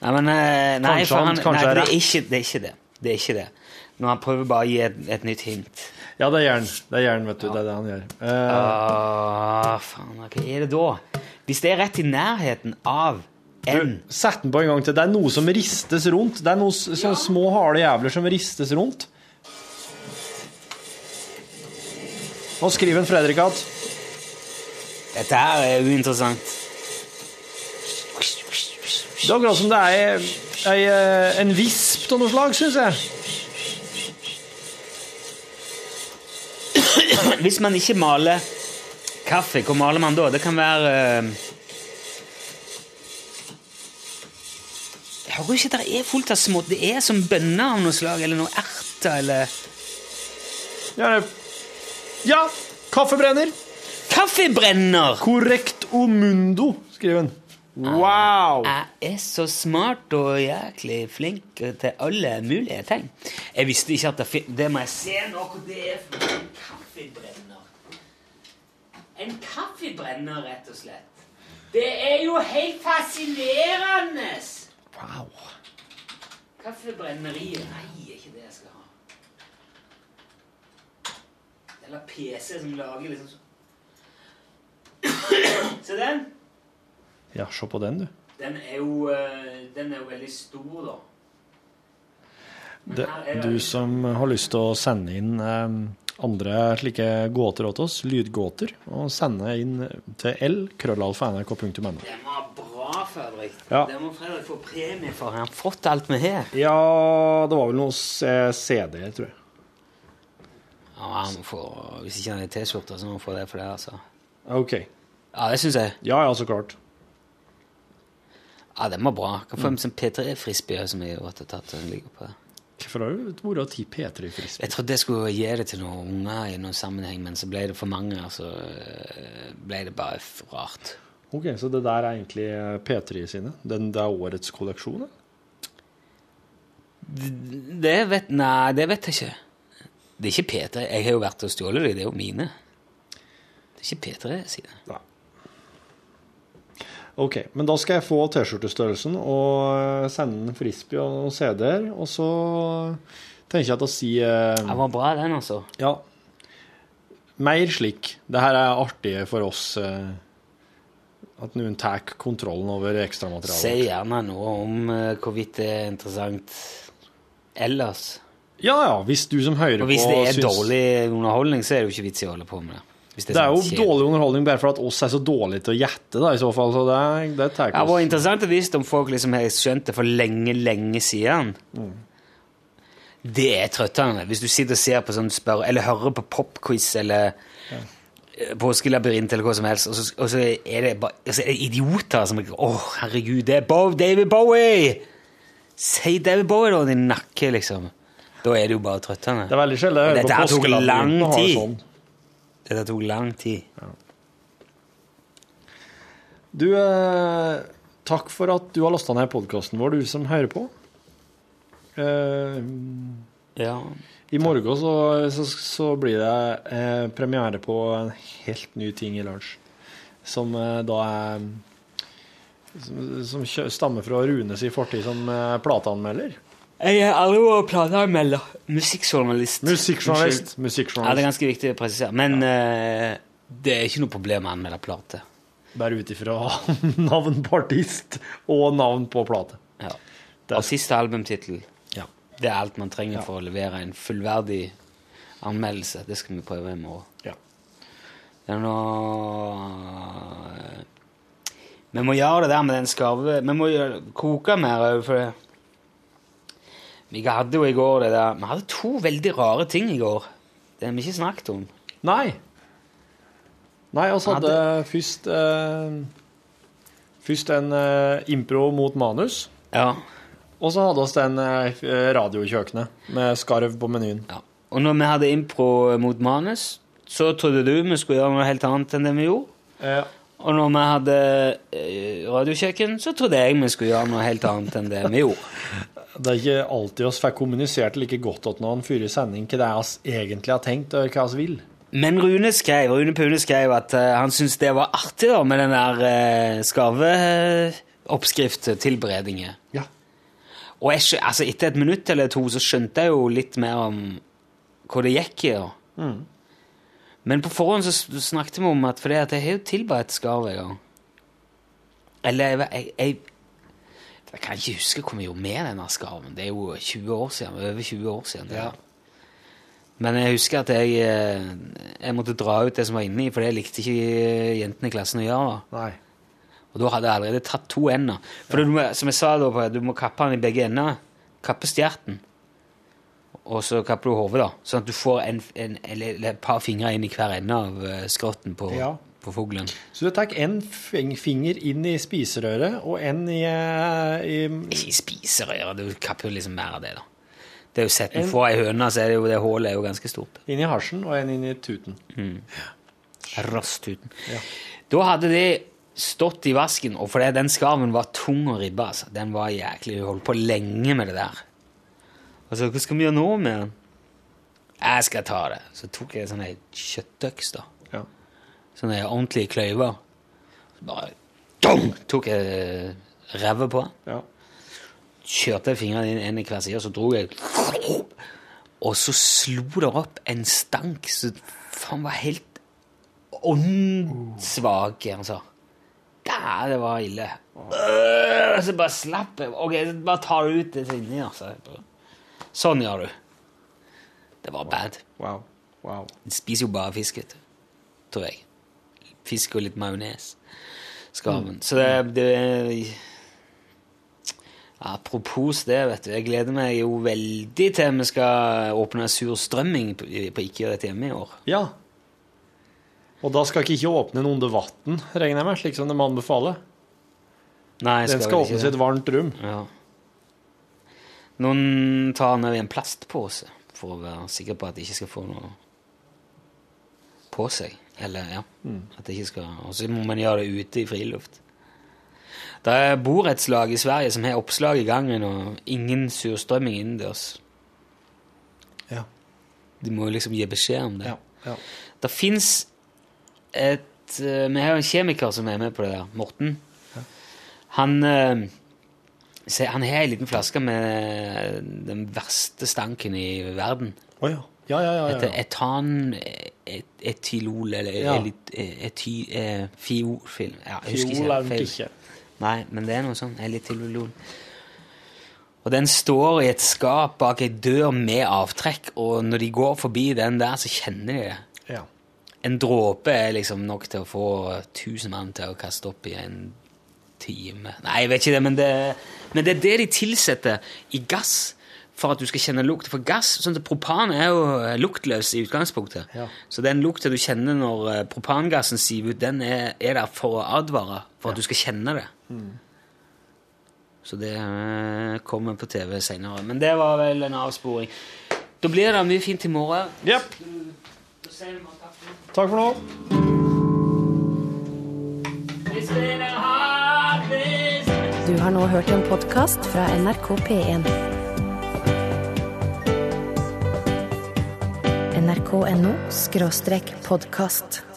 [SPEAKER 3] Nei, men eh, Nei, for
[SPEAKER 4] han-
[SPEAKER 3] nei, det, er ikke, det er ikke det. Det er ikke det. Når han prøver bare å gi et, et nytt hint.
[SPEAKER 4] Ja, det er jern. Det er jern, vet du. Det er det han gjør. Uh,
[SPEAKER 3] Ah, faen, hva er det da? Hvis det er rett i nærheten av en
[SPEAKER 4] du, Sett den på en gang til. Det er noe som ristes rundt. Det er noen ja. små, harde jævler som ristes rundt. Nå skriver en Fredrik at
[SPEAKER 3] Dette her er uinteressant.
[SPEAKER 4] Det er akkurat som det er ei, ei, en visp av noe slag, syns jeg.
[SPEAKER 3] Hvis man ikke maler kaffe, hva maler man da? Det kan være eh, Jeg hører ikke at det er fullt av små Det er som bønner av noe slag, eller noe erter, eller
[SPEAKER 4] Ja, ja kaffebrenner.
[SPEAKER 3] Kaffebrenner!
[SPEAKER 4] Korrekt omundo, skriver han. Wow!
[SPEAKER 3] Jeg er så smart og jæklig flink til alle mulige ting. Jeg visste ikke at det. Det må jeg se nå det er for noe. En kaffebrenner. En kaffebrenner, rett og slett. Det er jo helt fascinerende!
[SPEAKER 4] wow.
[SPEAKER 3] Kaffebrenneri Nei, ikke det jeg skal ha. Eller PC som lager liksom sånn [coughs] Se den.
[SPEAKER 4] Ja, se på den, du.
[SPEAKER 3] Den er jo, eh, den er jo veldig stor, da.
[SPEAKER 4] Det, du som har lyst til å sende inn eh, andre slike gåter til oss, lydgåter, og sende inn til l-krøllalfa.nrk.no.
[SPEAKER 3] Den var bra, Fredrik.
[SPEAKER 4] Ja.
[SPEAKER 3] Det må Fredrik få premie for. Han har fått alt vi har.
[SPEAKER 4] Ja, det var vel noe c- CD, tror jeg.
[SPEAKER 3] Ja, han får, hvis ikke han har T-skjorte, så må han få det for det, altså.
[SPEAKER 4] OK.
[SPEAKER 3] Ja, det syns jeg.
[SPEAKER 4] Ja, ja, så klart.
[SPEAKER 3] Ja, den var bra. Kan få en sånn P3-frisbee som jeg har tatt. Den ligger på det.
[SPEAKER 4] Hvorfor har du vært ti P3 frisbee?
[SPEAKER 3] Jeg trodde jeg skulle gi det til noen unger i noen sammenheng, men så ble det for mange, og så øh, ble det bare for rart.
[SPEAKER 4] Ok, Så det der er egentlig eh, P3 sine? Den, det er årets kolleksjon? Det,
[SPEAKER 3] Det vet Nei, det vet jeg ikke. Det er ikke P3. Jeg har jo vært og stjålet dem. Det er jo mine. Det er ikke P3 sine.
[SPEAKER 4] Nei. Ok, men da skal jeg få T-skjortestørrelsen og eh, sende en frisbee og noen CD-er, og så tenker jeg til å si eh,
[SPEAKER 3] Den var bra, den, altså.
[SPEAKER 4] Ja. Mer slik. Det her er artig for oss eh, at noen tar kontrollen over
[SPEAKER 3] Si
[SPEAKER 4] ekstramaterialet.
[SPEAKER 3] gjerne noe om øh, hvorvidt det er interessant ellers.
[SPEAKER 4] Ja ja, hvis du som hører
[SPEAKER 3] Og hvis det er
[SPEAKER 4] syns-
[SPEAKER 3] dårlig underholdning, så er det jo ikke vits i å holde på med det.
[SPEAKER 4] Det er jo
[SPEAKER 3] sånn
[SPEAKER 4] dårlig underholdning bare for at oss er så dårlige til å gjette, da, i så fall. Så det, det tar
[SPEAKER 3] Det
[SPEAKER 4] var
[SPEAKER 3] interessant å vite om folk liksom har skjønt det for lenge, lenge siden.
[SPEAKER 4] Mm.
[SPEAKER 3] Det er trøttende. Hvis du sitter og ser på sånn spør, eller hører på popquiz eller ja. påskelabyrint eller hva som helst, og så, og så er det bare så er det idioter som Å, oh, herregud, det er Bob, David Bowie! Si David Bowie, da, din nakke, liksom. Da er det jo bare trøttende.
[SPEAKER 4] Det er veldig sjelden jeg hører på
[SPEAKER 3] lang
[SPEAKER 4] og har sånn.
[SPEAKER 3] Dette tok lang tid.
[SPEAKER 4] Du, eh, takk for at du har lasta ned podkasten vår, du som hører på. Eh,
[SPEAKER 3] Ja.
[SPEAKER 4] I morgen så, så, så blir det eh, premiere på en helt ny ting i lunsj. Som eh, da er Som, som stammer fra Runes i fortid som eh, plateanmelder.
[SPEAKER 3] Jeg har aldri vært plateanmelder. Musikkjournalist.
[SPEAKER 4] Musikkjournalist.
[SPEAKER 3] Musikkjournalist. Ja, det er ganske viktig å presisere. Men eh, det er ikke noe problem å anmelde plate.
[SPEAKER 4] Bare ut ifra [laughs] navn på artist og navn på plate.
[SPEAKER 3] Ja. Og siste albumtittel.
[SPEAKER 4] Ja.
[SPEAKER 3] Det er alt man trenger
[SPEAKER 4] Ja.
[SPEAKER 3] for å levere en fullverdig anmeldelse. Det skal vi prøve i morgen.
[SPEAKER 4] Ja.
[SPEAKER 3] Det er noe Vi må gjøre det der med den skarve Vi må koke mer for det. Vi hadde jo i går det der Vi hadde to veldig rare ting i går. Det har vi ikke snakket om.
[SPEAKER 4] Nei. Nei, vi hadde først eh, Først en eh, impro mot manus.
[SPEAKER 3] Ja.
[SPEAKER 4] Og så hadde vi den eh, radiokjøkkenet med skarv på menyen.
[SPEAKER 3] ja. Og når vi hadde impro mot manus, så trodde du vi skulle gjøre noe helt annet enn det vi gjorde.
[SPEAKER 4] Ja.
[SPEAKER 3] Og når vi hadde eh, radiokjøkken, så trodde jeg vi skulle gjøre noe helt annet enn det vi gjorde. [laughs]
[SPEAKER 4] Det er ikke alltid vi får kommunisert like godt til noen før i sending hva det er vi egentlig har tenkt, og hva vi vil.
[SPEAKER 3] Men Rune skrev, Rune Pune skrev at uh, han syntes det var artig da, med den der uh, skarveoppskrift-tilberedningen.
[SPEAKER 4] Ja.
[SPEAKER 3] Og jeg, altså, etter et minutt eller to så skjønte jeg jo litt mer om hva det gikk i. da. Men på forhånd så snakket vi om at fordi at jeg har jo tilberedt skarv en gang. Eller jeg, jeg, jeg, jeg kan ikke huske hvor vi gjorde med denne skarven. Det er jo 20 år siden, over 20 år siden.
[SPEAKER 4] Ja.
[SPEAKER 3] Men jeg husker at jeg, eh, jeg måtte dra ut det som var inni, for det likte ikke jentene i klassen å gjøre.
[SPEAKER 4] Nei.
[SPEAKER 3] Og da hadde jeg allerede tatt to ender. For du må, som jeg sa da, du må kappe den i begge ender. Kappe stjerten. Og så kapper du hodet, da. Sånn at du får en, en, eller, eller et par fingre inn i hver ende av eh, skrotten på,
[SPEAKER 4] Ja.
[SPEAKER 3] På fuglen.
[SPEAKER 4] Så du tar en finger inn i spiserøret og en i, eh, i
[SPEAKER 3] Ikke i spiserøret, du kapper jo liksom mer av det, da. Det er jo sett
[SPEAKER 4] En-
[SPEAKER 3] få ei høne, så er det jo det hullet er jo ganske stort.
[SPEAKER 4] inn i hasjen og en inn i tuten.
[SPEAKER 3] Rasstuten.
[SPEAKER 4] Ja.
[SPEAKER 3] Da hadde de stått i vasken, og fordi den skarven var tung å ribbe, altså. Den var jæklig, vi holdt på lenge med det der. Altså, hva skal vi gjøre nå med den? Jeg skal ta det. Så tok jeg sånn kjøttøks, da. Sånne ordentlige kløyver. Så bare dong, tok jeg revet på
[SPEAKER 4] ja.
[SPEAKER 3] Kjørte fingrene inn en i hver side, og så dro jeg Og så slo det opp en stank som faen var helt åndssvak, altså. Da, det var ille. Øh, så bare slapp jeg. Ok, bare tar du ut det inni, altså. Sånn gjør du. Det var bad.
[SPEAKER 4] Wow. Wow.
[SPEAKER 3] De spiser jo bare fisk, vet du. Tror jeg. Fisk og litt majones. Skarven. Så det, det Apropos det, vet du. Jeg gleder meg jo veldig til vi skal åpne surstrømming på, på Ikke gjør dette hjemme i år.
[SPEAKER 4] Ja. Og da skal ikke ikke åpne den under vann, regner jeg med, slik som de anbefaler.
[SPEAKER 3] Nei, skal
[SPEAKER 4] Den skal åpnes i et varmt rom.
[SPEAKER 3] Ja. Noen tar den over i en plastpose for å være sikker på at de ikke skal få noe på seg. Eller, ja. At det ikke skal Og så må man gjøre det ute i friluft. Det er borettslag i Sverige som har oppslag i gangen og ingen surstrømming innendørs.
[SPEAKER 4] Ja.
[SPEAKER 3] De må jo liksom gi beskjed om det.
[SPEAKER 4] Ja. ja.
[SPEAKER 3] Det fins et eh, Vi har jo en kjemiker som er med på det der, Morten. Han eh, Han har ei liten flaske med den verste stanken i verden.
[SPEAKER 4] Oh, ja. Ja, ja, ja.
[SPEAKER 3] Heter
[SPEAKER 4] ja, ja.
[SPEAKER 3] etan et, etylol eller
[SPEAKER 4] Ja.
[SPEAKER 3] ety, eh, fiofil ja, jeg husker
[SPEAKER 4] ikke.
[SPEAKER 3] feil.
[SPEAKER 4] ikke.
[SPEAKER 3] Nei, men det er noe sånn elitylol. Og den står i et skap bak ei dør med avtrekk, og når de går forbi den der, så kjenner de det.
[SPEAKER 4] Ja.
[SPEAKER 3] En dråpe er liksom nok til å få tusen mann til å kaste opp i en time. Nei, jeg vet ikke det, men det, men det er det de tilsetter i gass for at du skal kjenne lukt. For gass, sånn at propan er jo luktløs i utgangspunktet.
[SPEAKER 4] Ja.
[SPEAKER 3] Så den lukta du kjenner når eh, propangassen siver ut, den er, er der for å advare, for at du skal kjenne det. Så det eh, kommer på TV senere. Men det var vel en avsporing. Da blir det mye fint i morgen. Yep. Takk for nå.
[SPEAKER 1] Du har nå hørt en podkast fra NRK P1. nrk.no podkast.